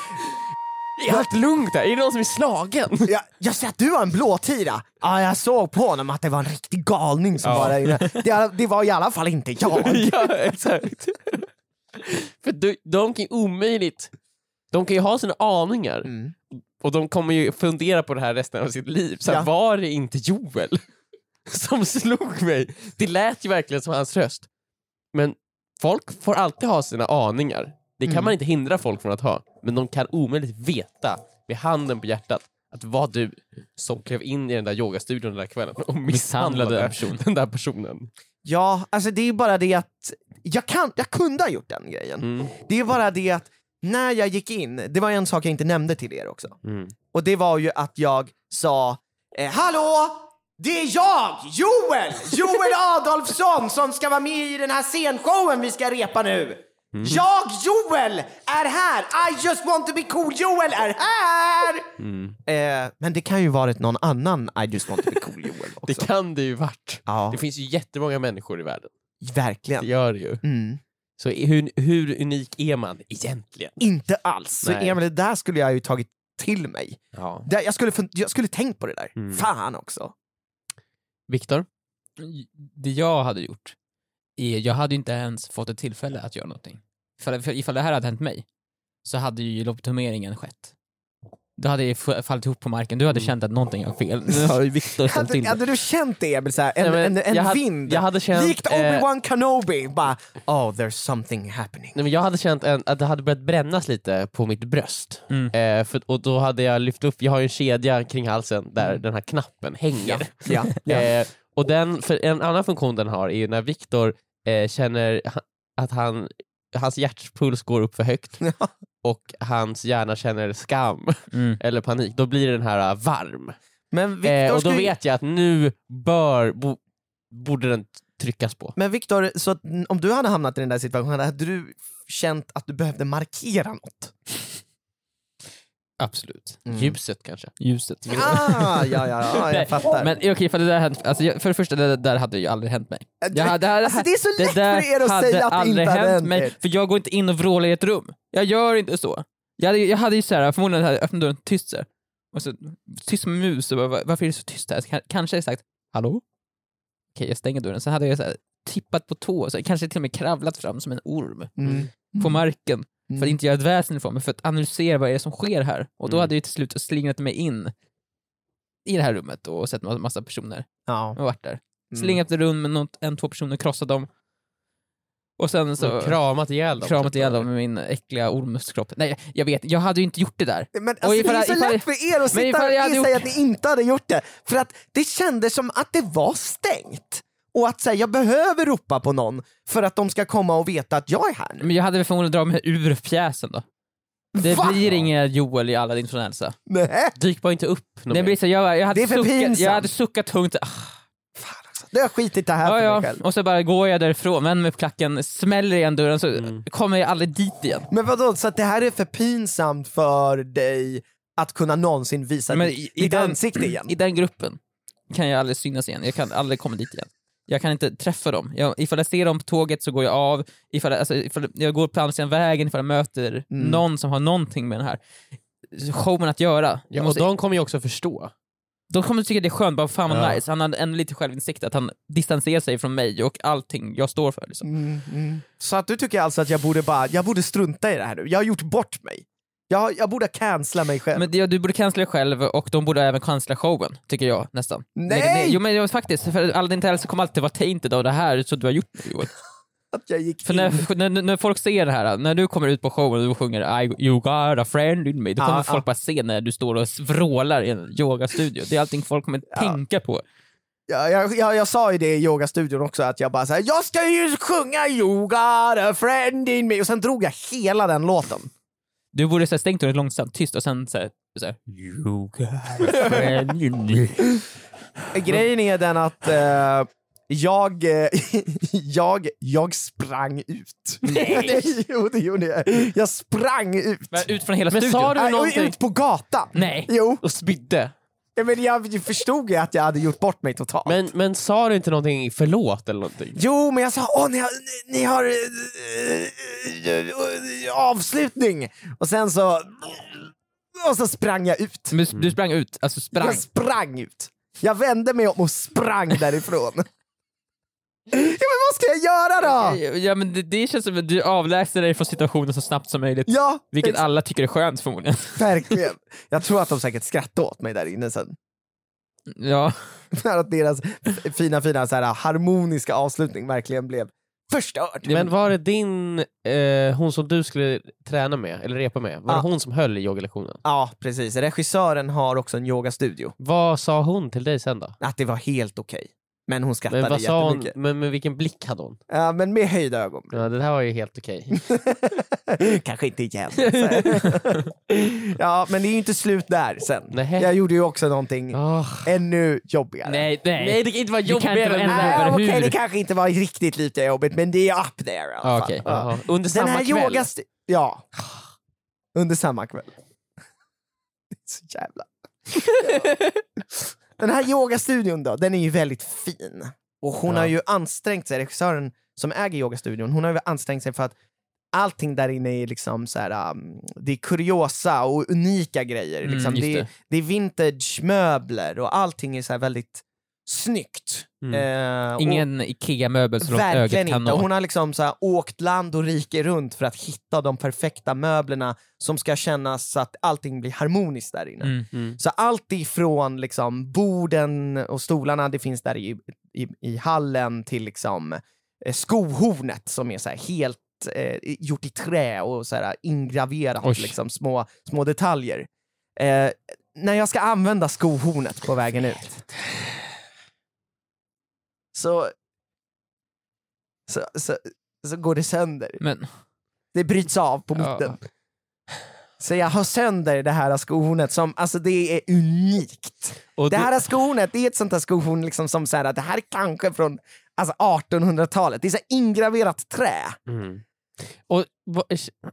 Är allt lugnt där? Är det någon som är slagen? Jag, jag ser att du har en blåtira. Ja, jag såg på honom att det var en riktig galning som Ja. var där inne. Det, det var i alla fall inte jag. ja, exakt. För de, de kan ju omöjligt... De kan ju ha sina aningar. Mm. Och de kommer ju fundera på det här resten av sitt liv. Så Ja. var det inte Joel som slog mig? Det lät ju verkligen som hans röst. Men folk får alltid ha sina aningar. Det kan Mm. man inte hindra folk från att ha. Men de kan omöjligt veta, med handen på hjärtat, att det var du som klev in i den där yogastudion den där kvällen och misshandlade en person. den där personen. Ja, alltså det är bara det att jag, kan, jag kunde ha gjort den grejen. Mm. Det är bara det att när jag gick in, det var en sak jag inte nämnde till er också. Mm. Och det var ju att jag sa eh, Hallå! Det är jag, Joel! Joel Adolfsson som ska vara med i den här scenshowen vi ska repa nu! Jag, Joel, är här! I just want to be cool, Joel är här! Eh, men det kan ju varit någon annan I just want to be cool, Joel Det också. kan det ju varit. Ja, Det finns ju jättemånga människor i världen. Det verkligen. gör det ju. Mm. Så hur, hur unik är man egentligen? Inte alls. Så. Emil, det där skulle jag ju tagit till mig. Ja. Det, jag, skulle, jag skulle tänkt på det där. Mm. Fan också. Viktor? Det jag hade gjort, är, jag hade ju inte ens fått ett tillfälle att göra någonting. Ifall, för ifall det här hade hänt mig, så hade ju lobotomeringen skett. Då hade fallit ihop på marken, du hade Mm. känt att någonting var fel. Nu har Viktor ställt Hade, till hade du känt det Emil, så här, en, Nej, en, en jag hade- vind? jag hade känt, Likt eh, Obi-Wan Kenobi, bara oh there's something happening. Nej, men jag hade känt en, att det hade börjat brännas lite på mitt bröst. Mm. Eh, för, och då hade jag lyft upp, jag har ju en kedja kring halsen där den här knappen hänger. Ja, ja. Eh, och den, för en annan funktion den har är ju när Viktor eh, känner att han, hans hjärtpuls går upp för högt. och hans hjärna känner skam Mm. eller panik, då blir den här äh, varm. Men Viktor, Eh, och då vet jag att nu bör, bo, borde den tryckas på. Men Viktor, så att, om du hade hamnat i den där situationen, hade du känt att du behövde markera något? Absolut. Mm. Ljuset kanske. Ljuset. Ah, ja, ja, ja, jag fattar. Men okej, för det där hänt, alltså, för det första, det där hade ju aldrig hänt mig. Jag hade, alltså, det är så lätt för er att säga att det aldrig inte hade hänt hänt mig, för jag går inte in och vrålar i ett rum. Jag gör inte så. Jag hade, jag hade ju såhär, förmodligen hade jag öppnat dörren tyst såhär, och så tyst som mus, och bara, "Va- varför är det så tyst här? Så kan- Kanske jag sagt hallå? Okej, jag stänger dörren. Sen hade jag så här, tippat på tå, så kanske till och med kravlat fram som en orm Mm. på marken, för Mm. att inte göra ett väsen ifrån mig, för att analysera vad är det som sker här. Och då Mm. hade jag till slut slingrat mig in i det här rummet och sett en massa personer Ja. och varit där. Mm. Slingat runt med något, en, två personer, krossat dem. Och sen så Så, kramat ihjäl dem. kramat typ. ihjäl dem med min äckliga ormskropp. Nej, jag vet, jag hade ju inte gjort det där. Men Och alltså, ifall- det är så ifall- lätt för er att sitta och säga gjort- att ni inte hade gjort det, för att det kändes som att det var stängt. Och att säga jag behöver ropa på någon för att de ska komma och veta att jag är här nu. Men jag hade väl förmodligen dragit mig ur pjäsen då. Det Va? blir ingen Joel i alla influensa. Nej. Dyk bara inte upp. Det blir så, jag, jag, Det hade är för suckat, pinsamt. jag hade suckat tungt. Ah, Fan alltså. Det har skitit det här ja, för mig ja. själv. Och så bara går jag därifrån, men med klacken, smäller igen dörren så Mm. kommer jag aldrig dit igen. Men vadå, så att det här är för pinsamt för dig att kunna någonsin visa Men ditt, i- i ditt den- ansikte igen? I den gruppen kan jag aldrig synas igen, jag kan aldrig komma dit igen. Jag kan inte träffa dem. Jag, ifall jag ser dem på tåget så går jag av, ifall, alltså, ifall jag går på andra sidan vägen, ifall jag möter Mm. någon som har någonting med den här showen att göra. Ja, och måste, de kommer ju också förstå. de kommer tycka det är skönt, bara fan vad Ja. nice. Han har ändå lite självinsikt, att han distanserar sig från mig och allting jag står för. Liksom. Mm, mm. Så att du tycker alltså att jag borde bara, jag borde strunta i det här nu? Jag har gjort bort mig. Jag, jag borde cancella mig själv. Men det, du borde cancella dig själv och de borde även cancella showen, tycker jag nästan. Nej! Jo men jo, faktiskt, för Aladdin Tales kommer alltid vara tainted av det här så du har gjort nu Joel. att jag gick För när, när, när folk ser det här, när du kommer ut på showen och du sjunger I, You got a friend in me, då kommer Ja, folk ja. bara se när du står och vrålar i en yogastudio. Det är allting folk kommer tänka på. Ja, jag, jag, jag sa ju det i yogastudion också, att jag bara såhär, jag ska ju sjunga You got a friend in me, och sen drog jag hela den låten. Du borde så här, stängt dörren långsamt, tyst och sen så här, You got a friend in me. Grejen är den att eh, jag, jag, jag sprang ut. Nej! jo, det gjorde jag. Jag sprang ut. Men ut från hela Men studion. sa du Nej, och någonting? ut på gatan. Nej. Jo, Och spydde. Ja, men jag förstod ju att jag hade gjort bort mig totalt. Men, men sa du inte någonting förlåt eller någonting? Jo, men jag sa åh, ni har, ni, ni har eh, eh, avslutning! Och sen så... Och så sprang jag ut. Men du sprang ut, alltså sprang. Jag sprang ut. Jag vände mig om och sprang därifrån. Ja, men vad ska jag göra då? Ja men det, det känns som att du avlägsnar dig från situationen så snabbt som möjligt. Ja, Vilket ex- alla tycker är skönt förmodligen. verkligen. Jag tror att de säkert skrattade åt mig där inne sen. Ja. För att deras fina, fina så här, harmoniska avslutning verkligen blev förstörd. Men var det din, eh, hon som du skulle träna med, eller repa med, var Ja. det hon som höll i yogalektionen? Ja, precis. Regissören har också en yogastudio. Vad sa hon till dig sen då? Att det var helt okej. Men hon skrattade Men vad sa hon, jättemycket. men med vilken blick hade hon? Ja, men med höjda ögon. Ja, det här var ju helt okej. Kanske inte igen. ja, men det är ju inte slut där sen. Nähä. Jag gjorde ju också någonting Oh. ännu jobbigare. Nej, nej. Nej, det kan inte vara Det kan inte jobbigare vara än ännu det värre. Nej, okej, hur? det kanske inte var riktigt lite jobbigt, men det är up there i alla Ah, fall. okej. Ja. Jaha. Under Den samma här kväll? yogastu- Ja. Under samma kväll. Det är så jävla... Den här yogastudion då, den är ju väldigt fin. Och hon Ja. har ju ansträngt sig, regissören som äger yogastudion, hon har ju ansträngt sig för att allting där inne är liksom så här, um, det är kuriosa och unika grejer. Mm, liksom. just det, är, det. det är vintage-möbler och allting är så här väldigt snyggt. Mm. Eh, Ingen IKEA-möbel så långt Verkligen ögat kan inte. nå. Hon har liksom så här åkt land och rike runt för att hitta de perfekta möblerna som ska kännas så att allting blir harmoniskt där inne. Mm. Mm. Så allt ifrån liksom borden och stolarna, det finns där i, i, i hallen, till liksom eh, skohornet som är så här helt eh, gjort i trä och så här ingraverat, Oj. liksom, små, små detaljer. Eh, när jag ska använda skohornet på vägen ut så, så, så, så går det sönder. Men, Det bryts av på Ja. mitten. Så jag har sönder det här skohornet som, alltså det är unikt. Och Det du- här skohornet, det är ett sånt här skohorn liksom som så här, att det här är kanske från alltså 1800-talet. Det är så ingraverat trä. Mm. Och,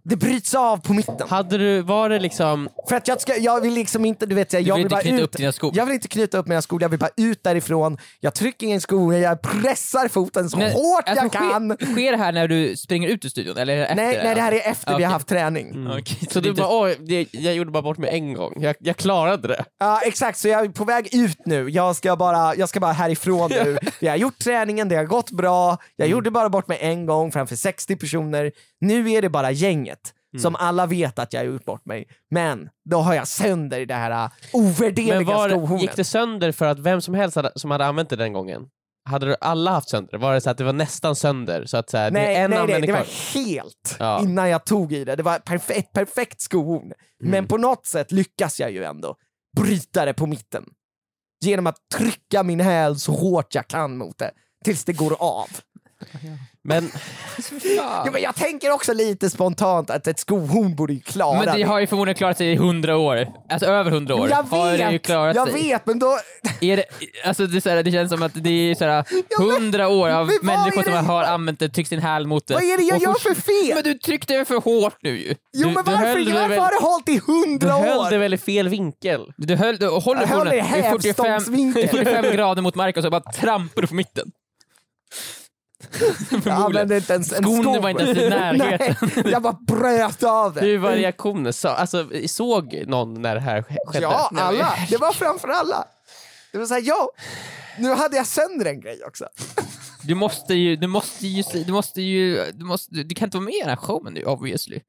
Det bryts av på mitten. hade du, var det liksom, För att jag, ska, jag vill liksom inte, du vet, jag, Du jag vill vill inte bara knyta ut. upp dina skor. Jag vill inte knyta upp mina skor, jag vill bara ut därifrån. Jag trycker in skorna, jag pressar foten så Men, hårt alltså, jag kan. Sker, sker det här när du springer ut ur studion? Eller efter Nej, nej, det här är efter vi Okej. har haft träning. Mm. Okej, så du inte- bara det, jag gjorde bara bort mig en gång, jag, jag klarade det. Ja exakt, så jag är på väg ut nu. Jag ska bara, jag ska bara härifrån nu. Vi har gjort träningen, det har gått bra. Jag gjorde bara bort mig en gång framför 60 personer. Nu är det bara gänget. Som alla vet att jag har gjort bort mig. Men då har jag sönder det här äh, ovärderliga Men var, skohornet. gick det sönder för att vem som helst hade, som hade använt det den gången, hade du alla haft sönder? Var det så att det var nästan sönder? Så att så här, Nej, en nej, nej, det kvar? var helt Ja. innan jag tog i det. Det var ett perfekt skohorn. Mm. Men på något sätt lyckas jag ju ändå bryta det på mitten. Genom att trycka min häl så hårt jag kan mot det. Tills det går av. Men Ja, men jag tänker också lite spontant att ett skohorn borde ju klara Men det har ju förmodligen klarat sig i hundra år. Alltså över hundra år. Jag har det ju vet, klarat jag sig. vet, men då... Är det, alltså det, är så här, det känns som att det är så här, hundra år av människor som har använt det, tryckt sin häl mot det. Vad är det jag gör för fel? Men du tryckte för hårt nu ju. Jo du- men du varför, väl- har det hållit i du hundra höll det år? väl i fel vinkel? Du höll, du håller Jag höll hornet i i 45, hävstångsvinkel. 45 grader mot marken och så bara trampar du på mitten. Jag använde inte ens en Skon sko. var inte ens i närheten. Nej, jag bara bröt av det. Hur var reaktionen? Så, alltså, såg någon när det här sk- skedde? Ja, alla. Det var framför alla. Det var såhär, ja, nu hade jag sönder en grej också. Du måste ju, du måste ju, du måste ju, du måste, du kan inte vara med i den här showen nu obviously.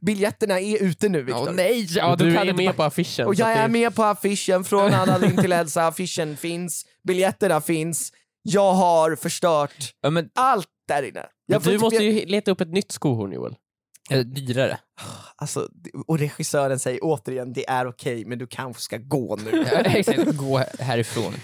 Biljetterna är ute nu Viktor. nej! Ja, du kan är du med på affischen. Och jag är det- med på affischen från Anna Lind till Elsa, affischen finns, biljetterna finns. Jag har förstört Ja, men allt där inne. Jag du typ- måste ju leta upp ett nytt skohorn Joel. eh, dyrare. alltså, och regissören säger återigen, det är okej, men du kanske ska gå nu. Exakt, gå härifrån.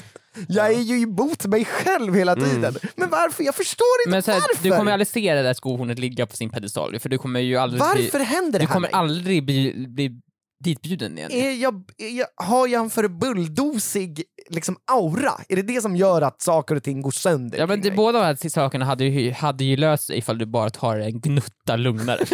Jag är ju emot mig själv hela tiden. Men varför? Jag förstår inte Men så här, varför. du kommer aldrig se det där skohornet ligga på sin pedestal för du kommer ju aldrig Varför bli, händer det du här kommer mig? aldrig bli, bli ditbjuden igen. Är jag, är jag, har jag en för bulldosig liksom, aura? Är det det som gör att saker och ting går sönder Ja, men det, båda de här sakerna hade ju, hade ju löst sig ifall du bara tar en gnutta lugnare.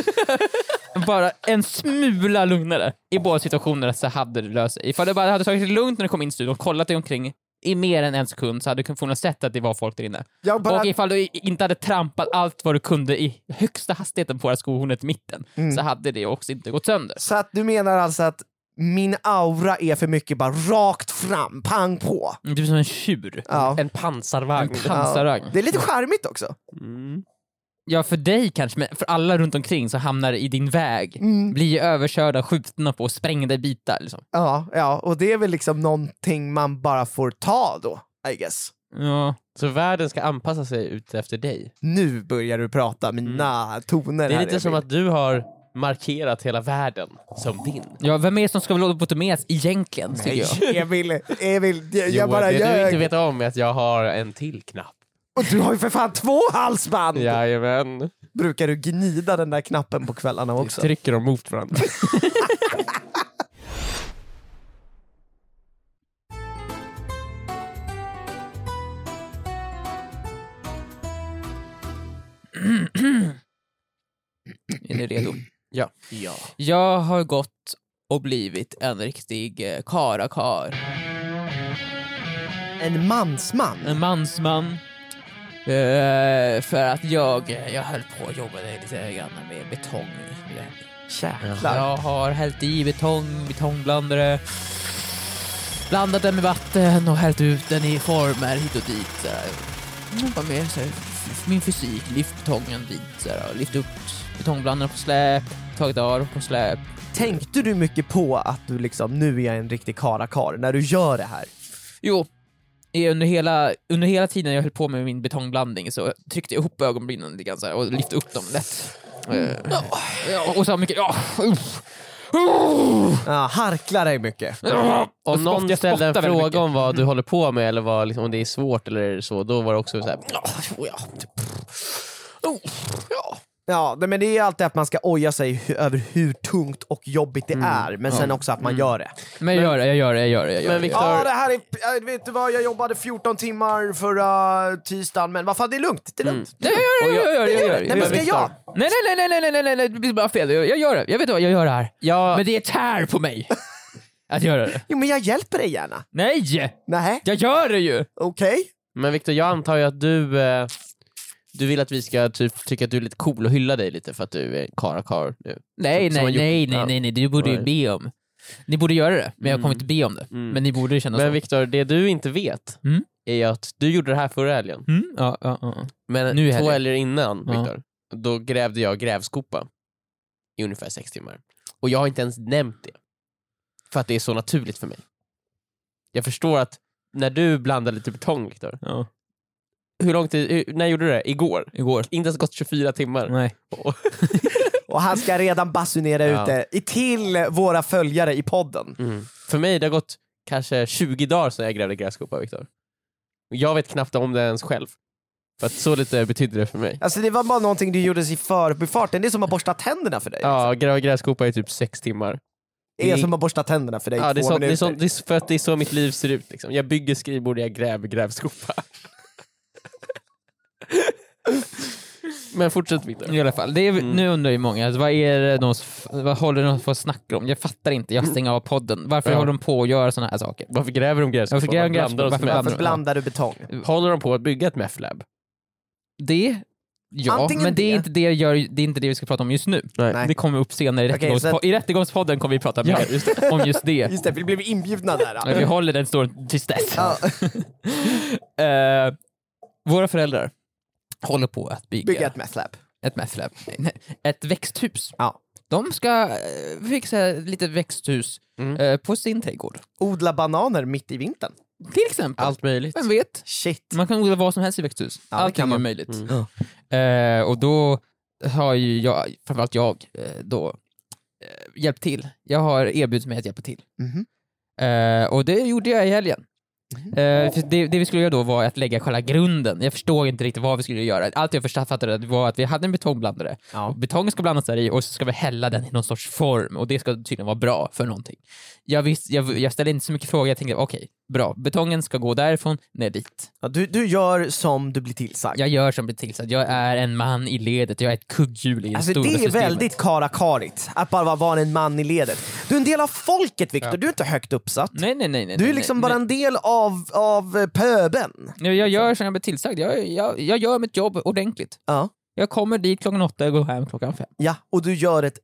bara en smula lugnare. I båda situationerna så hade det löst sig. Ifall du bara hade tagit det lugnt när du kom in i studion och kollat dig omkring i mer än en sekund så hade du förmodligen sett att det var folk där inne. jag bara, Och ifall du inte hade trampat allt vad du kunde i högsta hastigheten på det här skohornet i mitten Mm. så hade det också inte gått sönder. Så att du menar alltså att min aura är för mycket bara rakt fram, pang på? Du är som en tjur. Ja. En pansarvagn. En pansarvagn. Det är lite charmigt också. Mm. Ja, för dig kanske, men för alla runt omkring så hamnar det i din väg. Mm. Blir överkörda, skjutna på, sprängda i bitar. Liksom. Ja, ja, och det är väl liksom någonting man bara får ta då, I guess. Ja. Så världen ska anpassa sig ut efter dig. Nu börjar du prata mina toner Det är här, lite som Emil. att du har markerat hela världen som din. ja, vem är det som ska lobotomeras egentligen, tycker jag? Emil, Emil, jag, jag Joel, bara det du ljög. inte vet om är att jag har en till knapp. Och du har ju för fan två halsband! Jajamän. Brukar du gnida den där knappen på kvällarna också? Trycker dem mot varandra. Är ni redo? ja. Ja. Jag har gått och blivit en riktig eh, karakar. En mansman? En mansman. Eh, för att jag, jag höll på att jobba lite grann med betong. Jäklar. Jag har hällt i betong, betongblandare, blandat den med vatten och hällt ut den i former hit och dit. Så här. Jobba med så här, min fysik, lyft betongen dit, så här, lyft upp betongblandaren på släp, tagit av på släp. Tänkte du mycket på att du liksom, nu är jag en riktig karakar när du gör det här? Jo, under hela, under hela tiden jag höll på med min betongblandning så tryckte jag ihop ögonbrynen lite grann så här, och lyfte upp dem lätt. Eh, ja, och så mycket... Ja. Uh, Ja, harklar dig mycket. Och Om någon ställde en fråga om vad du håller på med eller vad, liksom, om det är svårt eller så, då var det också så här. "Ja, ja, ja. Men det är alltid att man ska oja sig över hur tungt och jobbigt det är, men sen också att man gör det. Men jag gör det, jag gör det, jag gör det. Jag gör Men det. Viktor- Ja, det här är, jag vet du vad, jag jobbade 14 timmar förra tisdagen, men vad fan det är lugnt, det är lugnt. Nej, jag gör det, jag gör det, jag gör det. Nej men ska jag? Nej, nej, nej, nej, nej, nej, nej, nej, det blir bara fel. Jag, jag gör det. Jag vet vad, jag gör det här. Ja, Men det tär på mig. Att göra det. Jo men jag hjälper dig gärna. Nej! Nej, Jag gör det ju! okej. men Viktor, jag antar ju att du, eh, du vill att vi ska typ, tycka att du är lite cool och hylla dig lite för att du är karakar nu. Nej, Som nej, gjort- nej, nej, nej, nej, du borde ju be om. Ni borde göra det, men jag Mm. kommer inte be om det. Mm. Men ni borde känna Men så. Viktor, det du inte vet Mm. är att du gjorde det här förra helgen. Mm? Ja, ja, ja. Men Nu två helger innan. Viktor, då grävde jag grävskopa i ungefär sex timmar. Och jag har inte ens nämnt det. För att det är så naturligt för mig. Jag förstår att när du blandade lite betong, Viktor, ja. Hur lång tid, hur, när gjorde du det? Igår? Igår. Inte ens gått 24 timmar. Nej. Och- Och han ska redan basunera Ja. ut det till våra följare i podden. Mm. För mig det har gått kanske 20 dagar sedan jag grävde grävskopa, Viktor. Jag vet knappt om det ens själv. För att så lite betydde det för mig. Alltså det var bara någonting du gjorde i förbifarten, det är som att borsta tänderna för dig. Ja, gräva grävskopa i typ sex timmar. Det är som att borsta tänderna för dig Ja, i det, är två så, det, är minuter. så, det är för att det är så mitt liv ser ut. Liksom. Jag bygger skrivbord, jag gräver grävskopa. Men fortsätt Viktor. I alla fall. Det är, Mm. Nu undrar ju många, alltså, vad, är det de, vad håller de på att snacka om? Jag fattar inte, jag stänger av podden. Varför Ja. håller de på att göra såna här saker? Varför gräver de grävskopa? Varför gräver de oss med- Varför Varför blandar du betong? Håller de på att bygga ett meth-lab? Det, ja, Antingen men det är, det. inte det, jag gör, det är inte det vi ska prata om just nu. Nej. Det kommer upp senare i, så att- I rättegångspodden kommer vi prata Ja, mer om just det. Just det, vi blev inbjudna där. Men vi håller den storyn tills dess. Ja. Eh, våra föräldrar håller på att bygga, Bygga ett methlab. ett methlab. Ett växthus. Ja. De ska eh, fixa lite växthus Mm. eh, på sin trädgård. Odla bananer mitt i vintern. Till exempel. Allt möjligt. Vem vet? Shit. Man kan odla vad som helst i växthus. Ja, det Allting kan är man. möjligt. Mm. Eh, och då har ju jag, framförallt jag, eh, då eh, hjälpt till. Jag har erbjudit mig att hjälpa till. Mhm. Eh, och det gjorde jag i helgen. Eh, för det, det vi skulle göra då var att lägga själva grunden. Jag förstod inte riktigt vad vi skulle göra. Allt jag förstod var att vi hade en betongblandare. Ja. Betongen ska blandas där i och så ska vi hälla den i någon sorts form och det ska tydligen vara bra för någonting. Jag, visst, jag, jag ställde inte så mycket frågor, jag tänkte okej, bra. Betongen ska gå därifrån ner dit. Ja, du, du gör som du blir tillsagd. Jag gör som blir tillsagd. Jag är en man i ledet, jag är ett kugghjul i det Alltså stora det är systemet. väldigt karakarigt att bara vara en man i ledet. Du är en del av folket Viktor, du är inte högt uppsatt. Nej, nej, nej. nej Du är liksom nej, bara nej. en del av, av eh, pöben. Jag, jag gör som jag blir tillsagd. Jag, jag, jag gör mitt jobb ordentligt. Ja. Jag kommer dit klockan åtta och går hem klockan fem. ja, och du gör ett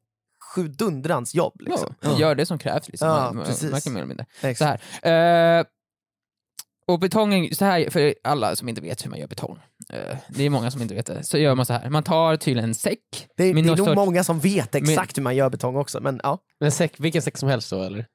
sjudundrans jobb. Liksom. Ja, jag gör det som krävs. Liksom. Ja, Man- precis. Varken mer eller mindre. Exakt. Så här. Eh, och betongen, så här för alla som inte vet hur man gör betong. Eh, det är många som inte vet det. Så gör man så här. Man tar tydligen en säck. Det, det är nog sorts- många som vet exakt hur man gör betong också, men ja. Men säck, vilken säck som helst då eller?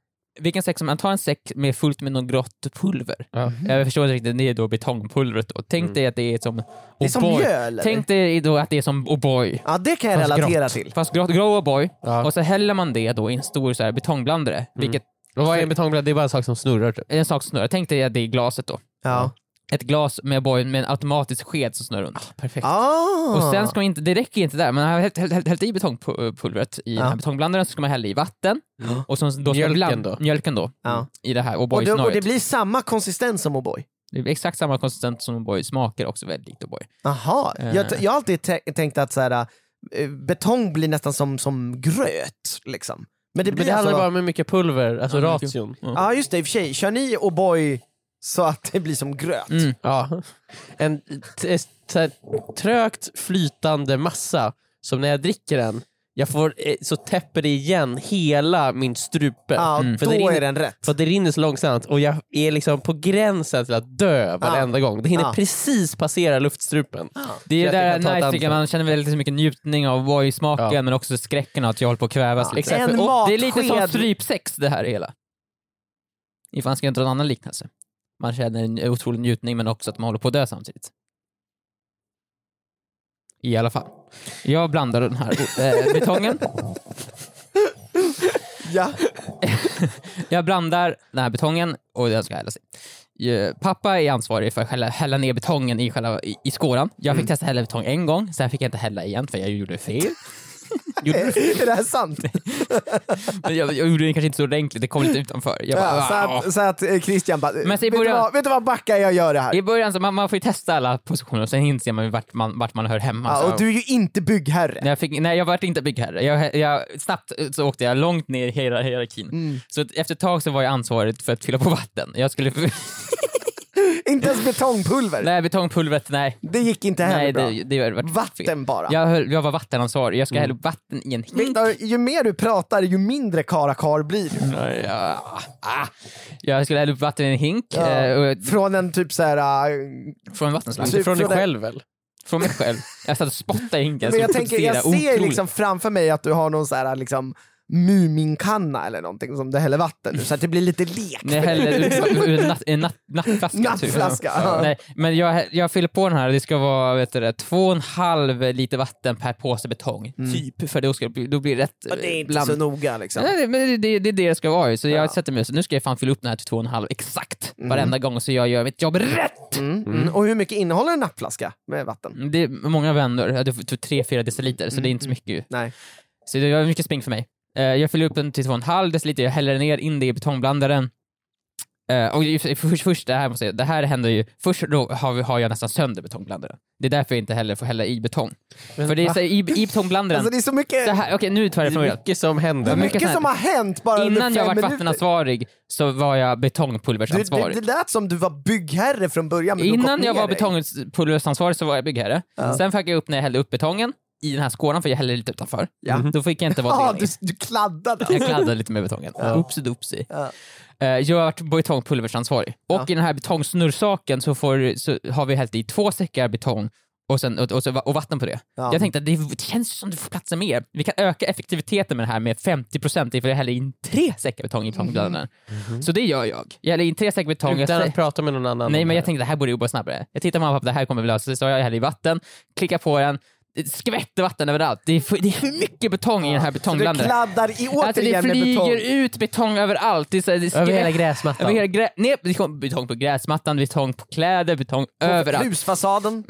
Vilken säck som man tar en säck med fullt med något grått pulver. Ja. Jag förstår inte riktigt, det är då betongpulvret då. Tänk Mm. dig att det är som Det är som mjöl. Tänk dig då att det är som O'boy. Ja, det kan jag relatera grått. till. Fast grått, grå O'boy. Ja. Och så häller man det då i en stor så här betongblandare. Vilket Och vad är en betongblad? Det är bara en sak som snurrar typ. en sak som snurrar. Tänk dig att det är glaset då. Ja. Ett glas med O'boy med en automatisk sked som snurrar runt. Perfekt. Ah. Och sen ska man inte, det räcker inte där, man har hällt, hällt, hällt i betongpulvret i den Ja. här betongblandaren så ska man hälla i vatten. Ja. Och så, då ska Mjölken bland, då? Mjölken då. Ja. I det här och, det, och det blir samma konsistens som O'boy? Det blir exakt samma konsistens som O'boy, smakar också väldigt likt O'boy. Aha. Eh. Jag, jag har alltid tä- tänkt att så här, eh, betong blir nästan som, som gröt. Liksom. Men det Men blir det handlar alltså... bara om hur mycket pulver, alltså Ja, ration. Ja. Ja just det, i och för sig. Kör ni O'boy så att det blir som gröt? Mm. Ja. En t- trögt flytande massa som när jag dricker den, jag får, eh, så täpper det igen hela min strupe. Ja, Mm. För då det rinner- är den rätt. För det rinner så långsamt och jag är liksom på gränsen till att dö varenda gång. Det hinner Ja. precis passera luftstrupen. Det är att där jag kan ta ett nice tycker jag, ansvar. man känner väldigt mycket njutning av O'boy-smaken Ja. men också skräcken att jag håller på att kvävas. Ja, en Och det är lite som strypsex det här hela. Ifall man ska dra en annan liknelse. Man känner en otrolig njutning men också att man håller på att dö samtidigt. I alla fall. Jag blandar den här äh, betongen. Ja. Jag blandar den här betongen och den ska hällas i. pappa är ansvarig för att hälla, hälla ner betongen i, själva, i, i skåran. Jag Mm. fick testa hälla betong en gång, sen fick jag inte hälla igen för jag gjorde fel. Är det här sant? men jag, jag gjorde det kanske inte så ordentligt, det kom lite utanför. Jag bara, Ja, så, "Ah." att, så att eh, Christian bara, Men i vet, du början- vad, vet du vad backa jag gör det här? I början så man, man får ju testa alla positioner och sen inser man vart man, vart man hör hemma. Ja, så. och du är ju inte byggherre. Jag fick, nej, jag var inte byggherre. Jag, jag, snabbt så åkte jag långt ner i hier- hierarkin. Mm. Så efter ett tag så var jag ansvarig för att fylla på vatten. Jag skulle... Inte ens betongpulver. nej, betongpulvret, nej. Det gick inte heller Nej, bra. det, det var fel. Vatten bara. Jag, höll, jag var vattenansvarig. Jag ska hälla upp vatten i en hink. Viktor, ju mer du pratar, ju mindre karakar blir du. Nej, ja, ah. Jag skulle hälla upp vatten i en hink. Ja. eh, och, Från en typ så här. äh, från en vattenslang. Typ Från dig själv väl? Från mig själv. Jag satt och spottade i hinken. Men jag, tänker, jag ser liksom framför mig att du har någon så här liksom Muminkanna eller någonting som du häller vatten ur så att det blir lite lek. Jag häller ur en, natt, en natt, nattflaska. typ. Nattflaska, ja. Nej, men jag, jag fyller på den här, det ska vara vet du, två och en halv liter vatten per påse betong. Typ, för då, ska, då blir det rätt Och Mm. det är inte bland- så noga liksom. Nej, men det, det, är det det ska vara så jag Ja. sätter mig så nu ska jag fan fylla upp den här till två och en halv exakt varenda gång så jag gör mitt jobb rätt. Mm, mm. Och hur mycket innehåller en nappflaska med vatten? Det är många hade typ 3-4 deciliter så det är inte så mycket ju. Nej. Så det var mycket spring för mig. Eh, jag fyller upp den till 2,5 deciliter, jag häller ner in det i betongblandaren. Eh, och först, först, det här måste jag, det här händer ju, först då har, vi, har jag nästan sönder betongblandaren. Det är därför jag inte heller får hälla i betong. För det är så, i, i betongblandaren, Alltså det är så mycket, så här, okej nu tar jag det Det från början. mycket som händer. Mycket mycket som har hänt bara Innan jag var vattenansvarig så var jag betongpulversansvarig. det, det lät som du var byggherre från början men Innan jag var betongpulversansvarig så var jag byggherre. Ja. Sen fick jag upp när jag hällde upp betongen i den här skålan för jag hällde lite utanför. Ja. Då fick jag inte vara Ja, det du, du kladdade. Jag kladdade lite med betongen. Oopsie doopsie. Ja. Eh, Jag har varit betongpulversansvarig. Och Ja. i den här betongsnurrsaken så, får, så har vi hällt i två säckar betong och, sen, och, och, så, och vatten på det. Ja. Jag tänkte att det, det känns som det får plats mer. Vi kan öka effektiviteten med det här med 50% ifall jag häller in tre säckar betong i betongblandaren. Så det gör jag. Jag häller in tre säckar betong. Utan att prata med någon annan. Nej men jag tänkte det här borde jobba snabbare. Jag tittar på mamma och pappa, det här kommer vi lösa sig. Så jag häller i vatten, klickar på den, det skvätter vatten överallt. Det är för, det är för mycket betong i den här Så du betongblandaren. kladdar i, återigen Alltså det med betong. flyger ut betong överallt. Det är så, det Över hela gräsmattan. över hela grä... Nej, det betong på gräsmattan, betong på kläder, betong överallt. Husfasaden.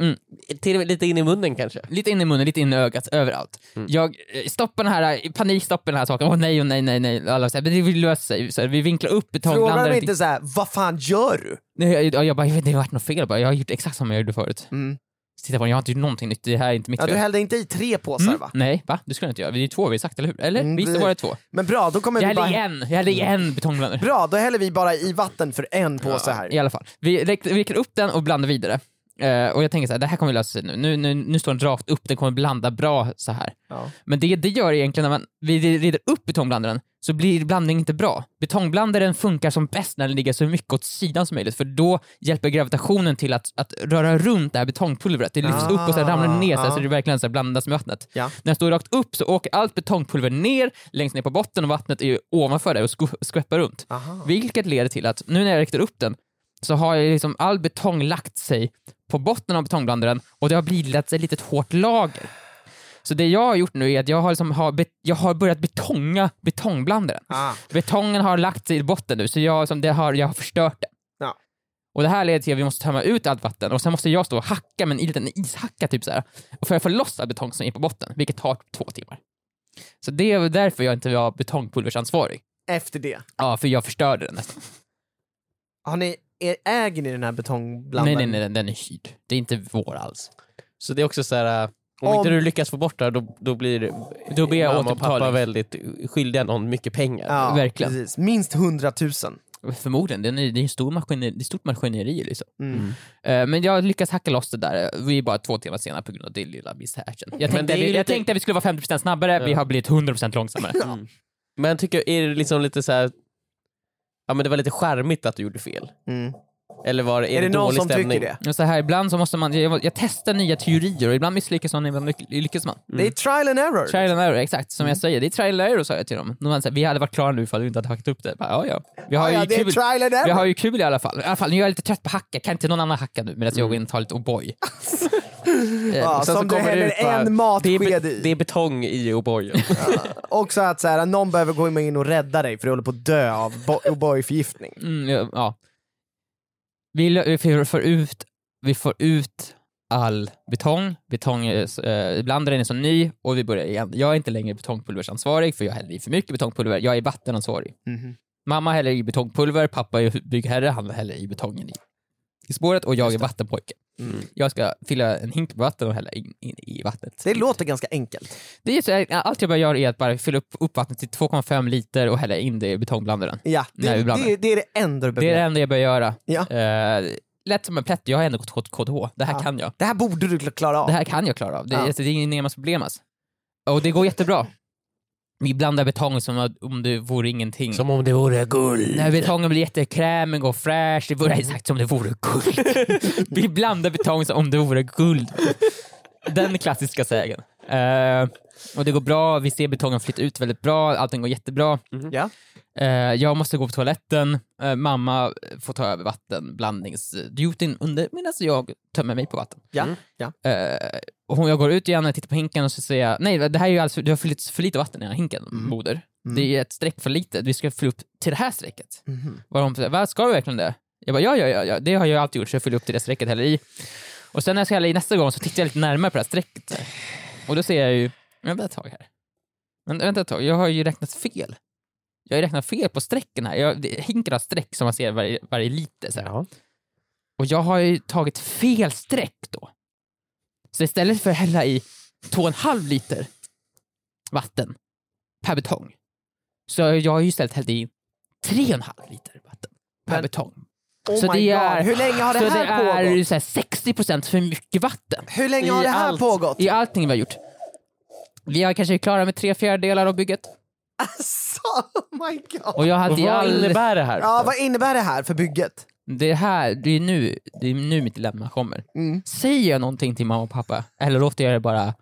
Till och med lite in i munnen kanske. Lite in i munnen, lite in i ögat, överallt. Mm. Jag eh, stoppar den här, i panik stoppar den här saken. Åh nej, åh nej, nej, nej. Alla säger, men det lösa sig. Så här, vi vinklar upp Frågar de betongblandaren. inte så här, vad fan gör du? Nej, jag, jag, jag bara, jag vet inte, det har varit något fel bara. Jag har gjort exakt som jag gjorde förut. Mm. Titta på den, jag har inte gjort någonting nytt. Det här är inte mitt Ja, du fel. hällde inte i tre påsar Mm. va? Nej, va? Det skulle jag inte göra. Vi är två, vi har sagt, eller hur? Eller? Mm, Visst det- var det två? Men bra, då kommer Jag vi hällde bara... en, jag hällde i en betongblandare. Bra, då häller vi bara i vatten för en påse här. I alla fall. Vi räcker- viker upp den och blandar vidare. Eh, och jag tänker så här, det här kommer lösa sig nu. Nu, nu. nu står den rakt upp, den kommer blanda bra så här. Ja. Men det det gör egentligen när man vi rider upp betongblandaren så blir blandningen inte bra. Betongblandaren funkar som bäst när den ligger så mycket åt sidan som möjligt för då hjälper gravitationen till att, att röra runt det här betongpulvret. Det lyfts upp och sen ramlar det ner Ah. så det verkligen så blandas med vattnet. Ja. När den står rakt upp så åker allt betongpulver ner, längst ner på botten och vattnet är ovanför det och skv- skväppar runt. Aha. Vilket leder till att nu när jag räckte upp den så har jag liksom all betong lagt sig på botten av betongblandaren och det har bildat ett litet hårt lager. Så det jag har gjort nu är att jag har, liksom har, bet- jag har börjat betonga betongblandaren. Ah. Betongen har lagt sig i botten nu så jag, som det har, jag har förstört den. Ja. Och det här leder till att vi måste tömma ut allt vatten och sen måste jag stå och hacka med en liten ishacka typ så här. Och för att få loss all betong som är på botten, vilket tar två timmar. Så det är därför jag inte var betongpulversansvarig. Efter det. Ja, för jag förstörde den nästan. Har ni, är, äger ni den här betongblandaren? Nej, nej, nej, den är hyrd. Det är inte vår alls. Så det är också så här. Om, Om- inte du lyckas få bort det här, då, då blir Då blir jag mamma och pappa återbetalning. väldigt skyldiga någon mycket pengar. Ja, Verkligen. Precis. Minst 100 000. Förmodligen, den är, det är en stor maskineri, det är stort maskineri liksom. Mm. Eh, Men jag lyckas hacka loss det där, vi är bara två timmar senare på grund av det lilla misshächen. Jag, tänkte, det är ju vi, jag lite- tänkte att vi skulle vara 50% snabbare, vi har blivit 100% långsammare. Mm. Men jag tycker, är det liksom lite så här. Ja men det var lite charmigt att du gjorde fel. Mm. Eller var, är, Är, det någon dålig som stämning? tycker det? Så här, ibland så måste man, jag, jag testar nya teorier och ibland misslyckas man, ibland lyck- lyckas man. Det är trial and error. Trial and error, exakt. Som jag säger, det är trial and error sa jag till dem. De sa, vi hade varit klara nu ifall du inte hade hackat upp det. Bara, ja, ja. Vi har ja, ju ja, det är kul. trial and error. Vi har ju kul i alla fall. I alla fall, nu är jag lite trött på hacka, kan inte någon annan hacka nu medan jag går in och tar lite O'boy? ja, sen som så du kommer det häller ut bara, en det, är, matsked be- i. det är betong i O'boyen. Också att så här, någon behöver gå in och rädda dig för du håller på att dö av bo- O'boy-förgiftning. Mm, ja, ja. Vi, vi får- ut, vi får ut all betong, betong eh, den är så ny och vi börjar igen. Jag är inte längre betongpulversansvarig för jag häller i för mycket betongpulver, jag är vattenansvarig. Mhm. Mamma häller i betongpulver, pappa är byggherre, han häller i betongen i, i spåret och jag är vattenpojke. Mm. Jag ska fylla en hink med vatten och hälla in, in i vattnet. Det låter ganska enkelt. Det är så, allt jag bara gör är att bara fylla upp, upp vattnet till 2,5 liter och hälla in det i betongblandaren. Ja, det, blandar. det, det är det enda du Det är det behöver. enda jag bör göra. Ja. Eh, lätt som en plätt, jag har ändå gått KTH. Det här Ja. kan jag. Det här borde du klara av. Det här kan jag klara av. Det, Ja. alltså, det är inget problem alltså. Och det går jättebra. Vi blandar betong som att- om det vore ingenting. Som om det vore guld. När betongen blir jättekrämig och fräsch, det vore exakt som det vore guld. Vi blandar betong som om det vore guld. Den klassiska sägen. Eh, och det går bra, vi ser betongen flytta ut väldigt bra, allting går jättebra. Ja. Eh, jag måste gå på toaletten, Eh, mamma får ta över vattenblandningsdutin under medan jag tömmer mig på vatten. Ja. Mm. ja. Eh, och hon- jag går ut igen och tittar på hinken och så säger jag, nej det här är ju alltså, du har fyllt för lite vatten i den här hinken, Mm. moder. Mm. Det är ett streck för lite, vi ska fylla upp till det här strecket. Mhm. Var hon säger, ska du verkligen det? Jag bara, ja, ja, ja, ja, det har jag alltid gjort, så jag fyller upp till det strecket, häller i. Och sen när jag ska hälla i nästa gång så tittar jag lite närmare på det här strecket. Och då ser jag ju, vänta ett tag här. Vänta, vänta ett tag, jag har ju räknat fel. Jag har räknat fel på strecken här. Jag, det, hinken har streck som man ser varje, varje liter. Så här. Ja. Och jag har ju tagit fel streck då. Så istället för att hälla i 2,5 liter vatten per betong, så jag har ju istället hällt i 3,5 liter vatten per Men- betong. Oh så my det är, God. Hur länge har det så här det är så här 60% för mycket vatten Hur länge har det här allt. pågått? i allting vi har gjort. Vi är kanske klara med tre fjärdedelar av bygget. Alltså, oh my god. Och jag hade Och vad all... innebär det här? Ja, vad innebär det här för bygget? Det här, det är nu, det är nu mitt dilemma kommer. Mm. Säger jag någonting till mamma och pappa, eller låter jag det bara...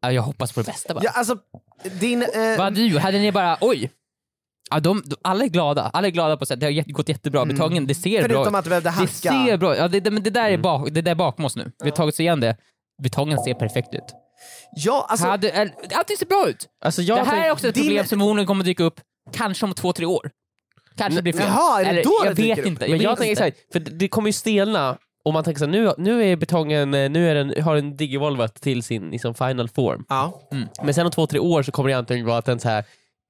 Ja, Jag hoppas på det bästa bara. Ja, alltså, din... Eh, Vad hade du Hade ni bara, oj! Ja, de, de, alla är glada, alla är glada på att det har gått jättebra, betongen, det ser förutom bra ut. att du behövde Det hacka. ser bra ja, det, det, men det där är bak, det där är bakom oss nu. Vi har tagit oss igen det. Betongen ser perfekt ut. Ja, alltså, Hade, äh, allting ser bra ut! Alltså jag det här tänk- är också ett din- problem som förmodligen kommer dyka upp, kanske om två, tre år. Kanske blir fel. Jaha, är det Eller, då det jag dyker vet upp? inte. Men jag vet tänker inte. såhär, för det det kommer ju stelna och man tänker såhär, nu, nu är betongen, nu är den, har den digivolvat till sin liksom, final form. ja. Men sen om två, tre år så kommer det antagligen vara att den så här,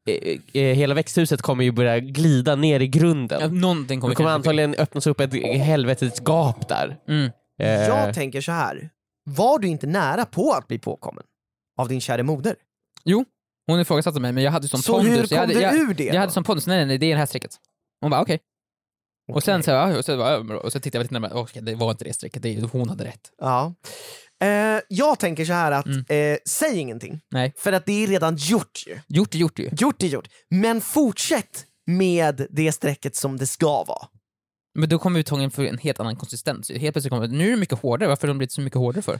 eh, eh, hela växthuset kommer ju börja glida ner i grunden. Ja, någonting kommer det kommer antagligen öppnas upp ett helvetets gap där. Mm. Eh, Jag tänker så här. Var du inte nära på att bli påkommen? Av din kära moder? Hon ifrågasatte mig, men jag hade som Så pondus. hur jag kom hade, du jag, ur det? jag hade som pondus, nej, nej, nej det är det här strecket. Hon bara okej. Och sen så, ja, och så, bara, och så tittade jag lite närmare, okej det var inte det strecket, det, hon hade rätt. Ja. Eh, jag tänker så här att, Mm. eh, säg ingenting. Nej. För att det är redan gjort ju. Gjort är gjort ju. Gjort är gjort. Men fortsätt med det strecket som det ska vara. Men då kommer betongen för en helt annan konsistens. Helt plötsligt kommer nu är det mycket hårdare, varför har de blivit så mycket hårdare för?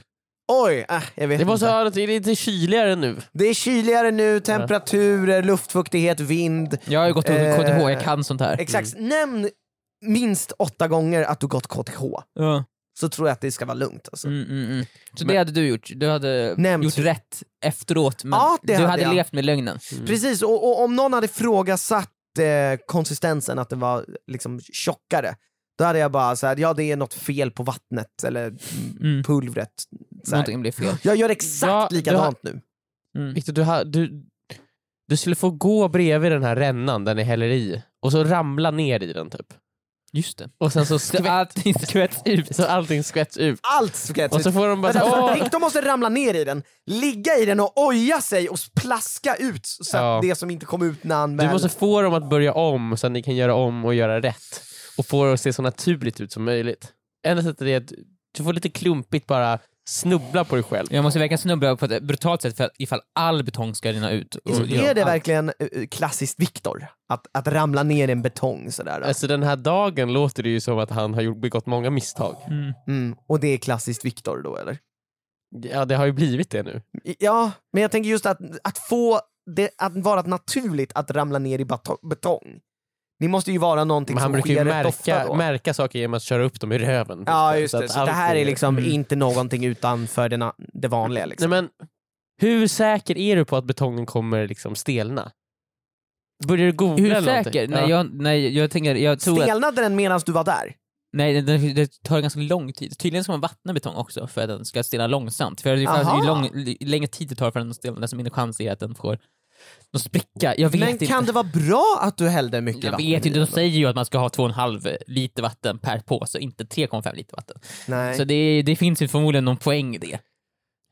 Oj, äh, jag vet det måste inte. vara något, det är lite kyligare nu. Det är kyligare nu, temperaturer, luftfuktighet, vind. Jag har ju gått Eh, KTH, jag kan sånt här. Exakt. Nämn minst åtta gånger att du gått KTH. Ja. Så tror jag att det ska vara lugnt. Alltså. Mm, mm, mm. Så Men- det hade du gjort, du hade Nämnt. gjort rätt efteråt, men Ja, du hade hade levt med lögnen. Precis, och, och om någon hade frågasatt eh, konsistensen, att det var liksom tjockare, då hade jag bara såhär, ja det är något fel på vattnet eller mm, pulvret. Så. Någonting blev fel. Jag gör exakt Ja, likadant nu. Mm. Victor, du, ha, du, du skulle få gå bredvid den här rännan där ni häller i och så ramla ner i den typ. Just det. Och sen så, skvätt, allting skvätts ut. så allting skvätts ut. Allt skvätts Och så får de bara Vänta, så åh! Viktor måste ramla ner i den, ligga i den och oja sig och plaska ut så att Ja. det som inte kom ut när han Du väl... måste få dem att börja om så att ni kan göra om och göra rätt. Och få det att se så naturligt ut som möjligt. Enda sättet är att du får lite klumpigt bara snubbla på dig själv. Jag måste verkligen snubbla på ett brutalt sätt för att ifall all betong ska rinna ut. Och är det verkligen eh, klassiskt Viktor? Att, att ramla ner i en betong sådär? Alltså den här dagen låter det ju som att han har gjort, begått många misstag. Mm. Mm. Och det är klassiskt Viktor då eller? Ja det har ju blivit det nu. Ja, men jag tänker just att, att få det att vara naturligt att ramla ner i betong. Det måste ju vara någonting Men han som brukar ju sker rätt ofta märka, saker genom att köra upp dem i röven. Ja just Så det, så det här är liksom Mm. inte någonting utanför det, na- det vanliga liksom. Nej, men, hur säker är du på att betongen kommer liksom stelna? Börjar du googla Hur eller säker? någonting? Nej, Ja. jag, nej, jag tänker, jag tror att... Stelnade den medan du var där? Nej, det, det, tar ganska lång tid. Tydligen ska man vattna betong också för att den ska stelna långsamt. För ju, lång, ju längre tid det tar för den att stelna, desto mindre chans är det att den får någon spricka. Jag vet Men inte. kan det vara bra att du hällde mycket jag vatten vet i inte, de säger ju att man ska ha 2,5 liter vatten per påse, inte 3,5 liter vatten. Nej. Så det, det finns ju förmodligen någon poäng i det.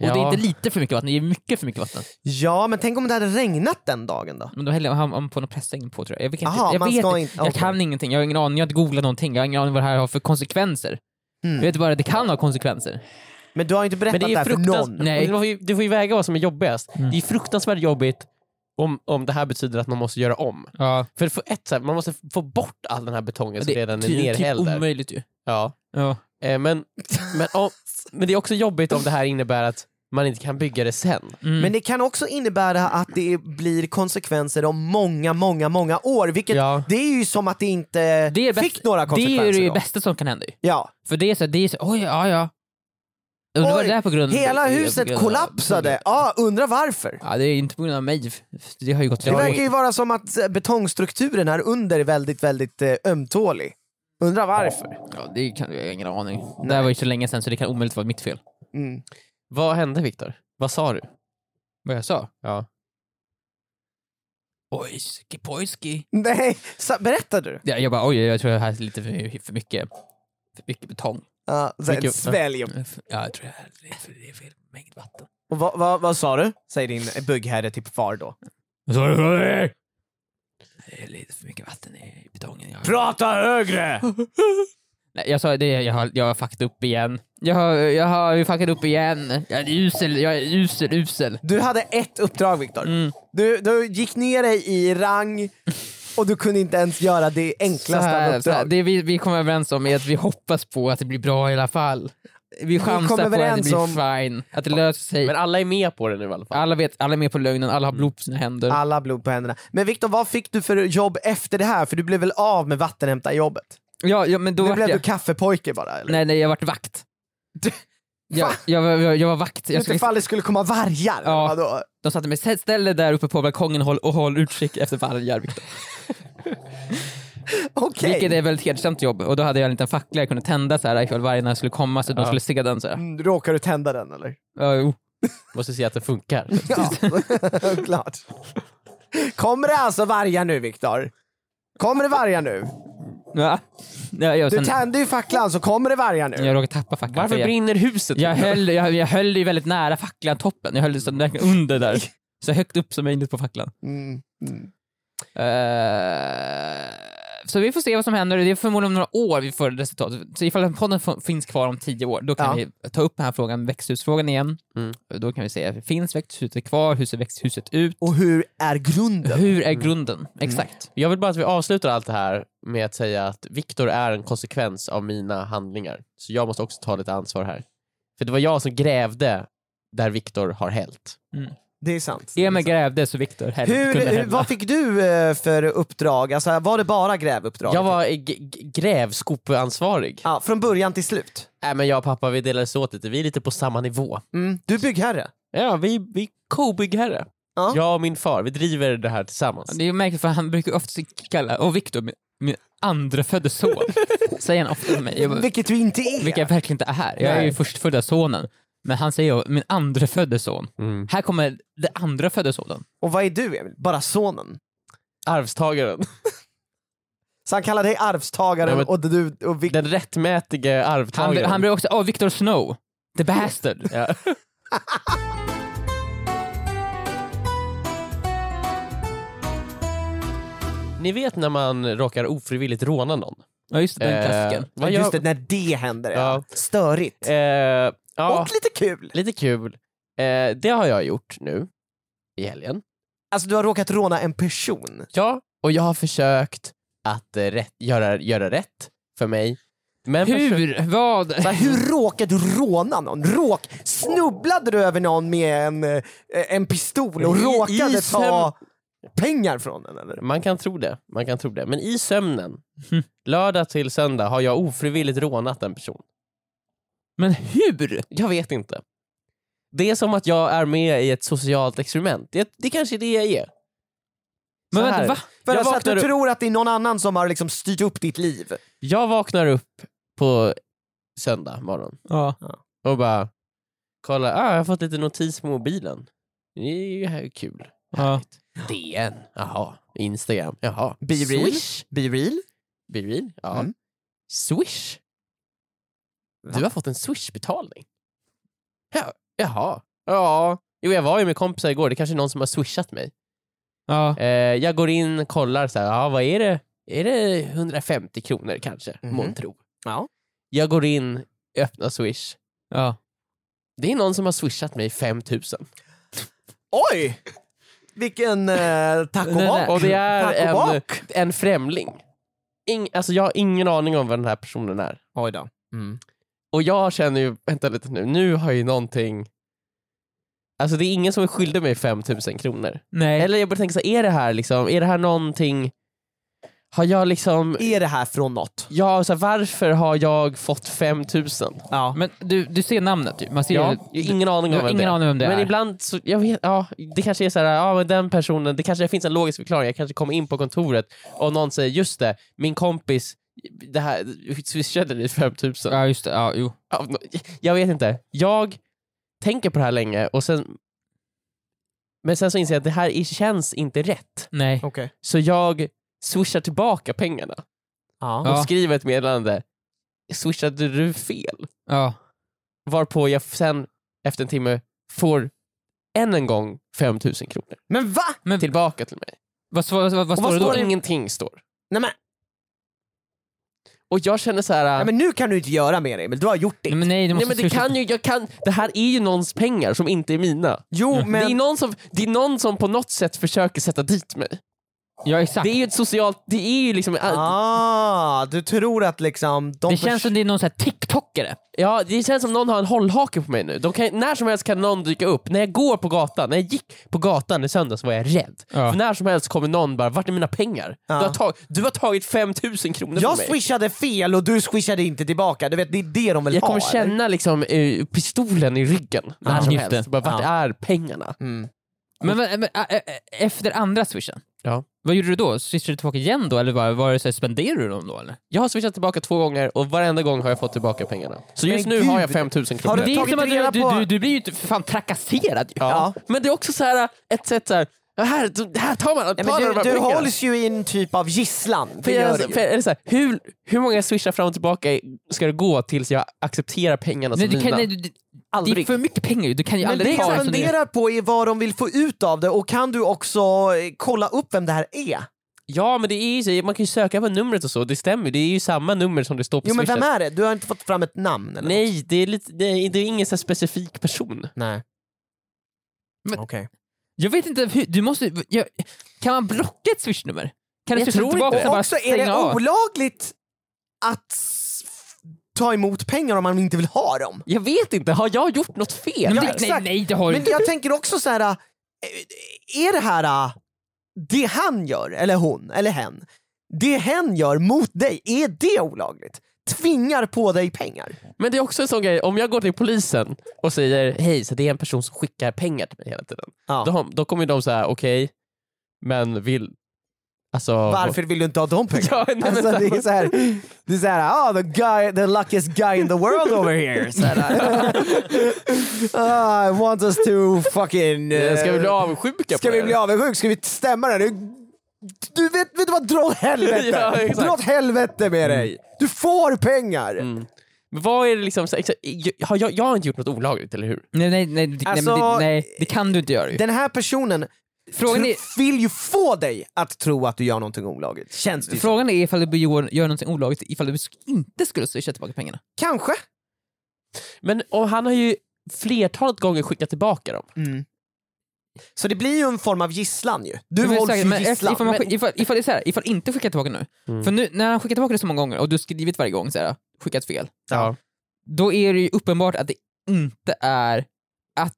Och det är Ja. inte lite för mycket vatten, det är mycket för mycket vatten. Ja, men tänk om det hade regnat den dagen då? Men då häller man på någon pressregn på tror jag. Jag, vet Aha, jag, man vet, ska inte. jag kan ingenting, jag har ingen aning, jag har inte googlat någonting, jag har ingen aning vad det här har för konsekvenser. Mm. Jag vet bara att det kan ha konsekvenser. Men du har inte berättat det det, är här för någon? Nej. Du, får ju, du får ju väga vad som är jobbigast. Mm. Det är fruktansvärt jobbigt om, om det här betyder att man måste göra om. Ja, För, för ett, så här, man måste få bort all den här betongen som det redan är ty- typ nerhälld. där. omöjligt ju. Ja. Ja. Eh, men, men, om, men det är också jobbigt om det här innebär att man inte kan bygga det sen. Mm. Men det kan också innebära att det blir konsekvenser om många, många, många år. Vilket Ja. det är ju som att det inte det är fick bäst- några det konsekvenser. är ju det då. bästa som kan hända ju. Ja. För det är så, det är så oj ja ja. Undrar Oj, det på grund Hela är på huset grund av- kollapsade. Ja, undrar varför. Ja, det är inte på grund av mig. Det har ju gått Det bra. verkar ju vara som att eh, betongstrukturen här under är väldigt, väldigt eh, ömtålig. Undrar varför. Ja, det kan jag har ingen aning. Det här var ju så länge sedan så det kan omöjligt vara mitt fel. Mm. Vad hände Viktor? Vad sa du? Vad jag sa? Ja. Pojski, pojski. Nej, sa, berättar du? Ja, jag bara oj, jag tror det här är lite för, för mycket för mycket betong. Ja, så en Mycket- svälj. Ja, jag tror det är för, det är fel mängd vatten. Och vad, vad, vad sa du? Säger din byggherre till far då. Vad sa du det? Det är lite för mycket vatten i betongen. Jag... Prata högre! Nej, jag sa det, jag har, jag har fuckat upp igen. Jag har, jag har ju fuckat upp igen. Jag är usel, jag är usel, usel. Du hade ett uppdrag Viktor. Mm. Du, du gick ner dig i rang och du kunde inte ens göra det enklaste av här, här, uppdrag. det vi, vi kommer överens om är att vi hoppas på att det blir bra i alla fall. Vi chansar kom på att det blir om- fine, att det löser sig. Men alla är med på det nu i alla fall. Alla vet, alla är med på lögnen, alla har blod på sina händer. Alla blod på händerna. Men Viktor, vad fick du för jobb efter det här? För du blev väl av med vattenhämtarjobbet? Ja, ja men då Nu blev jag... du kaffepojke bara eller? Nej, nej, jag vart vakt. Du- Jag, jag, var- jag, jag var vakt. Jag skulle, ifall det skulle komma vargar? Ja. Vadå? de satte mig, "Sätt- ställ dig där uppe på balkongen och håll, och håll utkik efter vargar. Victor." Okej. Vilket är ett väldigt hedersamt jobb. Och då hade jag en liten fackla jag kunde tända så här ifall vargarna skulle komma så de Ja. skulle se den. Så här. Mm, Råkar du tända den eller? Ja, jo. Måste se att det funkar. Ja, klart. Kommer det alltså vargar nu Viktor? Kommer det vargar nu? Ja. Ja, jag, Du sen, tände ju facklan så kommer det vargar nu? jag råkade tappa facklan. Varför för jag, brinner huset? jag, höll, jag, jag höll ju väldigt nära facklan, toppen. Jag höll det under där. Så högt upp som möjligt på facklan. Mm, mm. Eh, så vi får se vad som händer. Det är förmodligen några år vi får resultatet. Så ifall podden finns kvar om tio år, då kan Ja. vi ta upp den här frågan, växthusfrågan igen. Mm. Då kan vi se, finns växthuset kvar? Hur ser växthuset ut? Och hur är grunden? Hur är grunden? Exakt. Jag vill bara att vi avslutar allt det här med att säga att Viktor är en konsekvens av mina handlingar. Så jag måste också ta lite ansvar här. För det var jag som grävde där Viktor har hällt. Det är sant. Emil grävde så Viktor Hur, hur, vad fick du eh, för uppdrag? Alltså, var det bara grävuppdrag? Jag var g- g- grävskopeansvarig. Ja, från början till slut? Äh, men jag och pappa vi delades åt lite, vi är lite på samma nivå. Mm. Du är byggherre? Ja, vi, vi är co-byggherre. Ja. Jag och min far, vi driver det här tillsammans. Det är märkligt för han brukar ofta kalla, och Viktor, min, min andra födde son, säger han ofta till mig. Jag Vilket du inte är. Vilket jag verkligen inte är. Jag är ju förstfödda sonen. Men han säger min andra födde son. Mm. Här kommer den andra födde sonen. Och vad är du Emil? Bara sonen? Arvstagaren. Så han kallar dig arvstagaren Ja, men- och du och Vic- Den rättmätige Han, arvtagaren. han blir också, åh Victor Snow, the bastard. Ja. Ni vet när man råkar ofrivilligt råna någon? Ja just det, den Eh, klassiken. Ja, just det, när det händer ja. Ja. Störigt. Eh, ja, Och lite kul. lite kul. Eh, det har jag gjort nu i helgen. Alltså du har råkat råna en person. Ja, och jag har försökt att eh, rätt, göra, göra rätt för mig. Men Hur? Vad? Så här, hur råkade du råna någon? Råk, snubblade du över någon med en, eh, en pistol och I- råkade i ta pengar från den? Eller? Man kan tro det, man kan tro det. Men i sömnen, Mm. lördag till söndag, har jag ofrivilligt rånat en person. Men hur? Jag vet inte. Det är som att jag är med i ett socialt experiment. Det, det kanske är det jag är. Men Så vänta, här. va? För Jag alltså att vaknar du upp- tror att det är någon annan som har liksom styrt upp ditt liv. Jag vaknar upp på söndag morgon Ja. och bara kolla, ah, jag har fått lite notis på mobilen. Det är ju här kul. Ja. DN, jaha. Instagram, jaha. Be real. Swish, Be real. Be real, ja. Mm. Swish. Du har fått en Swish-betalning. Ja, jaha. Ja, jo, jag var ju med kompisar igår, det kanske är någon som har swishat mig. Ja. Eh, jag går in och kollar, så här, ja, vad är det? Är det 150 kronor kanske, Mhm. månntro? Ja. Jag går in, öppnar Swish. Ja. Det är någon som har swishat mig 5000. Oj! Vilken eh, tack och det är en, en främling. Ing, alltså jag har ingen aning om vad den här personen är. Oj då. Mm. Och jag känner ju, vänta lite nu, nu har ju någonting... Alltså det är ingen som är skyldig mig 5000 kronor. Nej. Eller jag börjar tänka så här, är det här liksom, är det här någonting... Har jag liksom... Är det här från något? Ja, så här, varför har jag fått 5000? Ja. Men du, du ser namnet ju. Man ser Ja, jag har ingen aning du om har vem ingen det aning om det Men är. ibland så, jag vet, ja, det kanske är så här, ja men den personen, det kanske finns en logisk förklaring, jag kanske kommer in på kontoret och någon säger just det, min kompis, det här, swishade dig 5000. Ja just det, ja jo. Jag vet inte, jag tänker på det här länge och sen men sen så inser jag att det här är- känns inte rätt. Nej. Okej. Så jag swishar tillbaka pengarna Ja. och skriver ett meddelande. Swishade du fel? Ja. Varpå jag sen efter en timme får än en gång 5000 kronor Men va? Men tillbaka till mig. vad, vad, vad, vad Och står vad det då? står det? Ingenting står. Nej men, Och jag känner så här. nej, men nu kan du inte göra mer Emil, du har gjort det. Nej men nej, du måste nej men det kan ju, jag kan, det här är ju någons pengar som inte är mina. Jo Det, är men, någon som, det är någon som på något sätt försöker sätta dit mig. Ja exakt. Det är ju ett socialt, det är ju liksom, ah, du tror att liksom de det känns som det är någon sån här TikTokare. ja det känns som någon har en hållhake på mig nu. De kan, när som helst kan någon dyka upp. När jag går på gatan, när jag gick på gatan i söndags var jag rädd. Ja. För när som helst kommer någon bara, vart är mina pengar? Ja. Du, har tag, du har tagit 5000 kronor Jag från mig. swishade fel och du swishade inte tillbaka, du vet det är det de vill Jag ha. kommer eller? känna liksom eh, pistolen i ryggen när Ja, som just helst. Bara, vart Ja. är pengarna? Mm. Men, men, men ä, ä, efter andra swishen, Ja. vad gjorde du då? Swishade du tillbaka igen då eller var, var det så här, spenderade du dem då eller? Jag har swishat tillbaka två gånger och varenda gång har jag fått tillbaka pengarna. Så just Men nu har jag gud. 5000 Har kronor. du Det är tagit som att reda du, på- du, du, du blir ju inte för fan trakasserad ju. Ja. Men det är också så här ett sätt så här, ja, här, det här tar man, Ja, tar men de du, här du pengarna. hålls ju i en typ av gisslan. Det För ju. för, är det så här, hur, hur många swishar fram och tillbaka ska det gå tills jag accepterar pengarna Nej, som du kan, mina? nej, du, det är Aldrig. för mycket pengar. Du kan ju Men aldrig det ta jag funderar på är vad de vill få ut av det och kan du också eh, kolla upp vem det här är? Ja men det är ju så, man kan ju söka på numret och så, det stämmer det är ju samma nummer som det står på Jo men vem är det? Du har inte fått fram ett namn eller något? Nej, det är, lite, det är, det är ingen så specifik person. Nej. Men- Okej. Jag vet inte, hur, du måste... Jag, kan man blocka ett swishnummer? Kan du Jag swisha tror tillbaka inte. och också, är det av? olagligt att ta emot pengar om man inte vill ha dem? Jag vet inte, har jag gjort något fel? Ja, det, nej, nej, det har du Men inte. jag tänker också så här. äh, är det här äh, det han gör, eller hon, eller hen, det hen gör mot dig, är det olagligt? Tvingar på dig pengar? Men det är också en sån grej, om jag går till polisen och säger hej, så det är en person som skickar pengar till mig hela tiden. Ja. Då, då kommer de säga okej, men vill... Alltså... Varför vill du inte ha de pengarna? Ja, nej, alltså, så- det är så här, det är så här, oh, the, guy, the luckiest guy in the world over here. Så här, ah, I want us to fucking... eh, Ska vi bli avundsjuka Ska vi bli avundsjuka? Ska vi stämma den? Du, vet, vet du vad, dra åt helvete! Ja, exakt. dra åt helvete med dig! Du får pengar! Mm. Men vad är det liksom, så, exakt, jag, har jag, jag har inte gjort något olagligt, eller hur? Nej, nej, nej, det- nej, Alltså- det, nej, det kan du inte göra ju. Den här personen Frågan är, vill ju få dig att tro att du gör någonting olagligt. Känns det ju som. frågan är ifall du gör, gör någonting olagligt ifall du inte skulle swisha tillbaka pengarna. Kanske. Men och han har ju flertalet gånger skickat tillbaka dem. Mm. Så det blir ju en form av gisslan ju. Du Men hålls säkert, ju gisslan. ifall, man, ifall, ifall det är så här, ifall inte skicka tillbaka nu, Mm. för nu när han skickar tillbaka det så många gånger och du har skrivit varje gång så här, skickat fel, Ja. då är det ju uppenbart att det inte är att,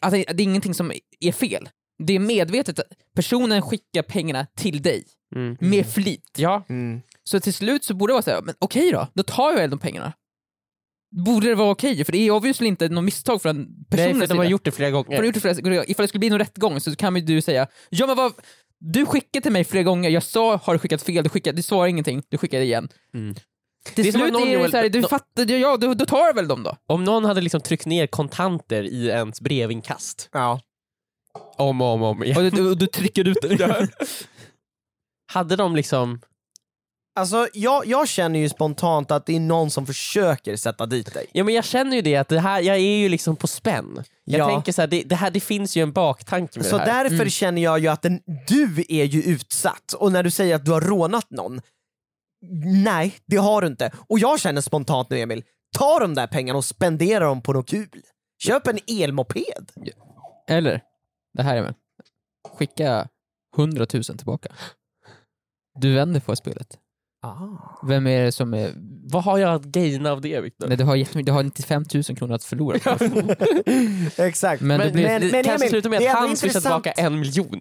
att det, det är ingenting som är fel. Det är medvetet att personen skickar pengarna till dig Mm. med flit. Ja, Mm. Så till slut så borde det vara såhär, men okej då, då tar jag väl de pengarna. Borde det vara okej? För det är obviously inte något misstag från nej, personens för de har gjort det flera För de gånger. gjort det flera gånger. Ifall det skulle bli någon rättgång så kan ju du säga ja men vad, du skickade till mig flera gånger, jag sa har du skickat fel, du, skickade, du svarar ingenting, du skickade igen. Mm. Till Det slut är det Joel- så här, du nå- fattar, ja då, då tar du väl dem då? Om någon hade liksom tryckt ner kontanter i ens brevinkast. Ja. Om och om, om igen. Och du, och du trycker ut den. Hade de liksom... Alltså, jag, jag känner ju spontant att det är någon som försöker sätta dit dig. Ja men jag känner ju det att det här, jag är ju liksom på spänn. Jag Ja. tänker så här, det, det här, det finns ju en baktanke med Så det här. därför känner jag ju att den, du är ju utsatt, och när du säger att du har rånat någon, nej det har du inte. Och jag känner spontant nu Emil, ta de där pengarna och spendera dem på något kul. Köp en elmoped. Eller, det här är med. Skicka 100 000 tillbaka. Du vänder på spelet. Vem är det som är... Vad har jag att gaina av det Viktor? Nej, du har jättemycket, du har 95 000 kronor att förlora. Exakt. Men, Men, det blir, men- det kanske Emil, slutar med det är att ändå han swishar intressant. tillbaka en miljon.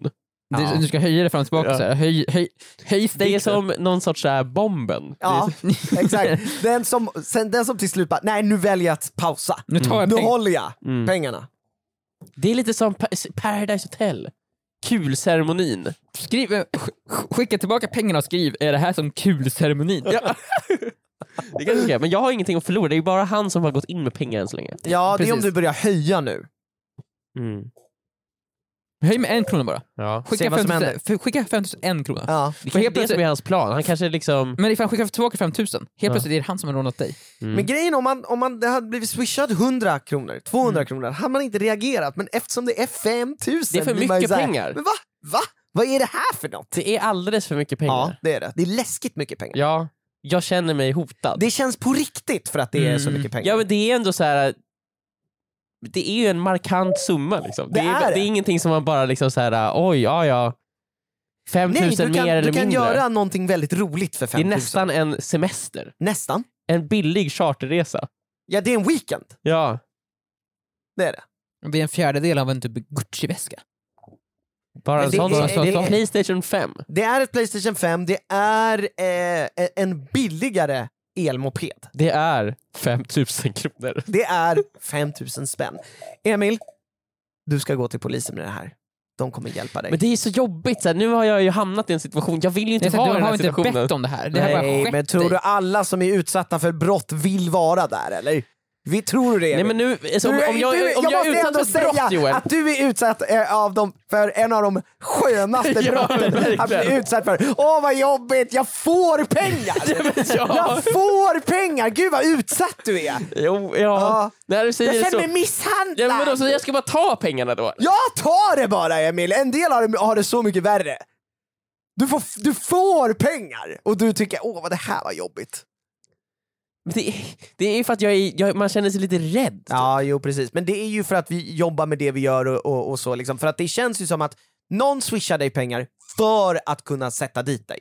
det, du ska höja det fram och tillbaka Ja. så här. Höj, höj, höj Det är stakesen. som någon sorts så här bomben. Ja, exakt. Den som, sen, den som till slut bara, nej nu väljer jag att pausa. Nu tar jag Nu pengar. håller jag Mm. pengarna. Det är lite som Pa- Paradise Hotel. Kulceremonin. Skriv, eh, sk- sk- skicka tillbaka pengarna och skriv, är det här som kulceremonin? Ja. det kanske ska, men jag har ingenting att förlora, det är ju bara han som har gått in med pengar än så länge. Ja, det är om Precis. du börjar höja nu. Mm. Höj med en krona bara. Ja. Se Skicka vad som 5 000, händer. för- skicka 5 000, en krona. Ja. Det För är helt det som plötsligt- är hans plan, han kanske liksom... Men ifall han skickar tillbaka 5 000, helt plötsligt är det han som har rånat dig. Mm. Men grejen om man, om man det hade blivit swishad 100 kronor, 200 Mm. kronor, hade man inte reagerat. Men eftersom det är 5000 Det är för blir man ju mycket så här, pengar. Men va? Va? Vad är det här för något? Det är alldeles för mycket Ja, pengar. det är det. Det är läskigt mycket pengar. Ja, jag känner mig hotad. Det känns på riktigt för att det är så Mm. mycket pengar. Ja men det är ändå så här. Det är ju en markant summa liksom. Det är, är det. det är ingenting som man bara liksom så här, oj, ja ja. 5000 Nej, du mer kan, eller du kan mindre. göra någonting väldigt roligt för det är 5000. nästan en semester. Nästan. En billig charterresa. Ja, det är en weekend. Ja. Det är det. Det är en fjärdedel av en typ Gucci-väska. Bara en det sån sak. det Playstation 5. Det är ett Playstation 5, det är eh, en billigare elmoped. Det är 5000 kronor. Det är 5000 spänn. Emil, du ska gå till polisen med det här. De kommer hjälpa dig. Men det är så jobbigt, så här, nu har jag ju hamnat i en situation, jag vill ju inte är så att ha du den har här inte situationen. bett om det här. Det här har bara Nej, skett men tror du alla som är utsatta för brott vill vara där eller? Vi tror det? Nej men nu, alltså, om, om jag, du- om jag, måste är utsatt ändå för brott Joel, att du är utsatt eh, av dem för en av de skönaste Ja, brotten att bli utsatt för. Åh vad jobbigt, jag får pengar! ja. Jag får pengar! Gud vad utsatt du är! Jo, ja. Ja. När du säger Jag känner så. mig misshandlad! Ja, men vadå, så jag ska bara ta pengarna då? Jag tar det bara Emil, en del har det, har det så mycket värre. Du får, du får pengar och du tycker åh vad det här var jobbigt. Det, det är ju för att jag är, jag, man känner sig lite rädd. Ja, jo precis. Men det är ju för att vi jobbar med det vi gör och, och, och så liksom. För att det känns ju som att någon swishar dig pengar för att kunna sätta dit dig.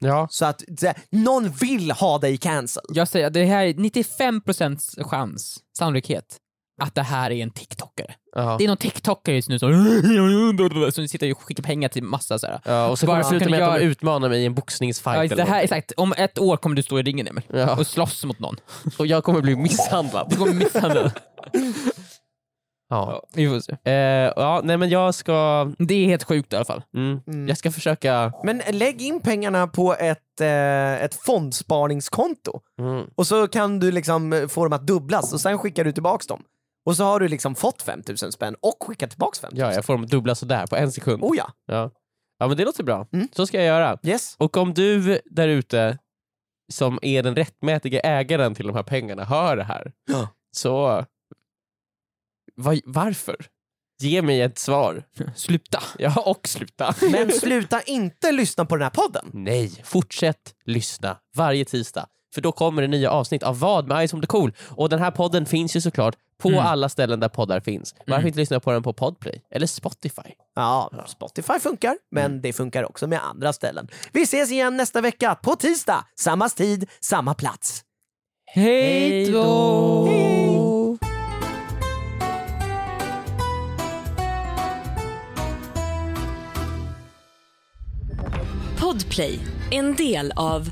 Ja. Så att här, någon vill ha dig cancel. Jag säger att det här är 95% chans, sannolikhet, att det här är en TikTokare. Ja. Det är någon TikTokare just nu som, som sitter och skickar pengar till massa så här. Ja, och så Bara kommer det sluta med att de utmanar mig i en boxningsfight Ja, det här, exakt, om ett år kommer du stå i ringen Emil Ja. och slåss mot någon. Och jag kommer bli misshandlad. Du kommer misshandla. Ja. Vi får se. Eh, ja, nej men jag ska... Det är helt sjukt i alla fall. Mm, Mm. Jag ska försöka... Men lägg in pengarna på ett, eh, ett fondsparningskonto Mm. och så kan du liksom eh, få dem att dubblas och sen skickar du tillbaks dem. Och så har du liksom fått 5000 spänn och skickat tillbaks 5000. Ja, jag får dem dubbla sådär på en sekund. Oh ja. Ja. ja, men det låter bra. Mm. Så ska jag göra. Yes. Och om du där ute som är den rättmätiga ägaren till de här pengarna hör det här, Ja. så va- varför? Ge mig ett svar. Sluta. Ja, och sluta. Men sluta inte lyssna på den här podden. Nej, fortsätt lyssna varje tisdag. För då kommer det nya avsnitt av Vad med Ice om det cool. Och den här podden finns ju såklart på Mm. alla ställen där poddar finns. Varför inte lyssna på den på Podplay? Eller Spotify? Ja, Spotify funkar, men det funkar också med andra ställen. Vi ses igen nästa vecka på tisdag, samma tid, samma plats. Hej då! Podplay, en del av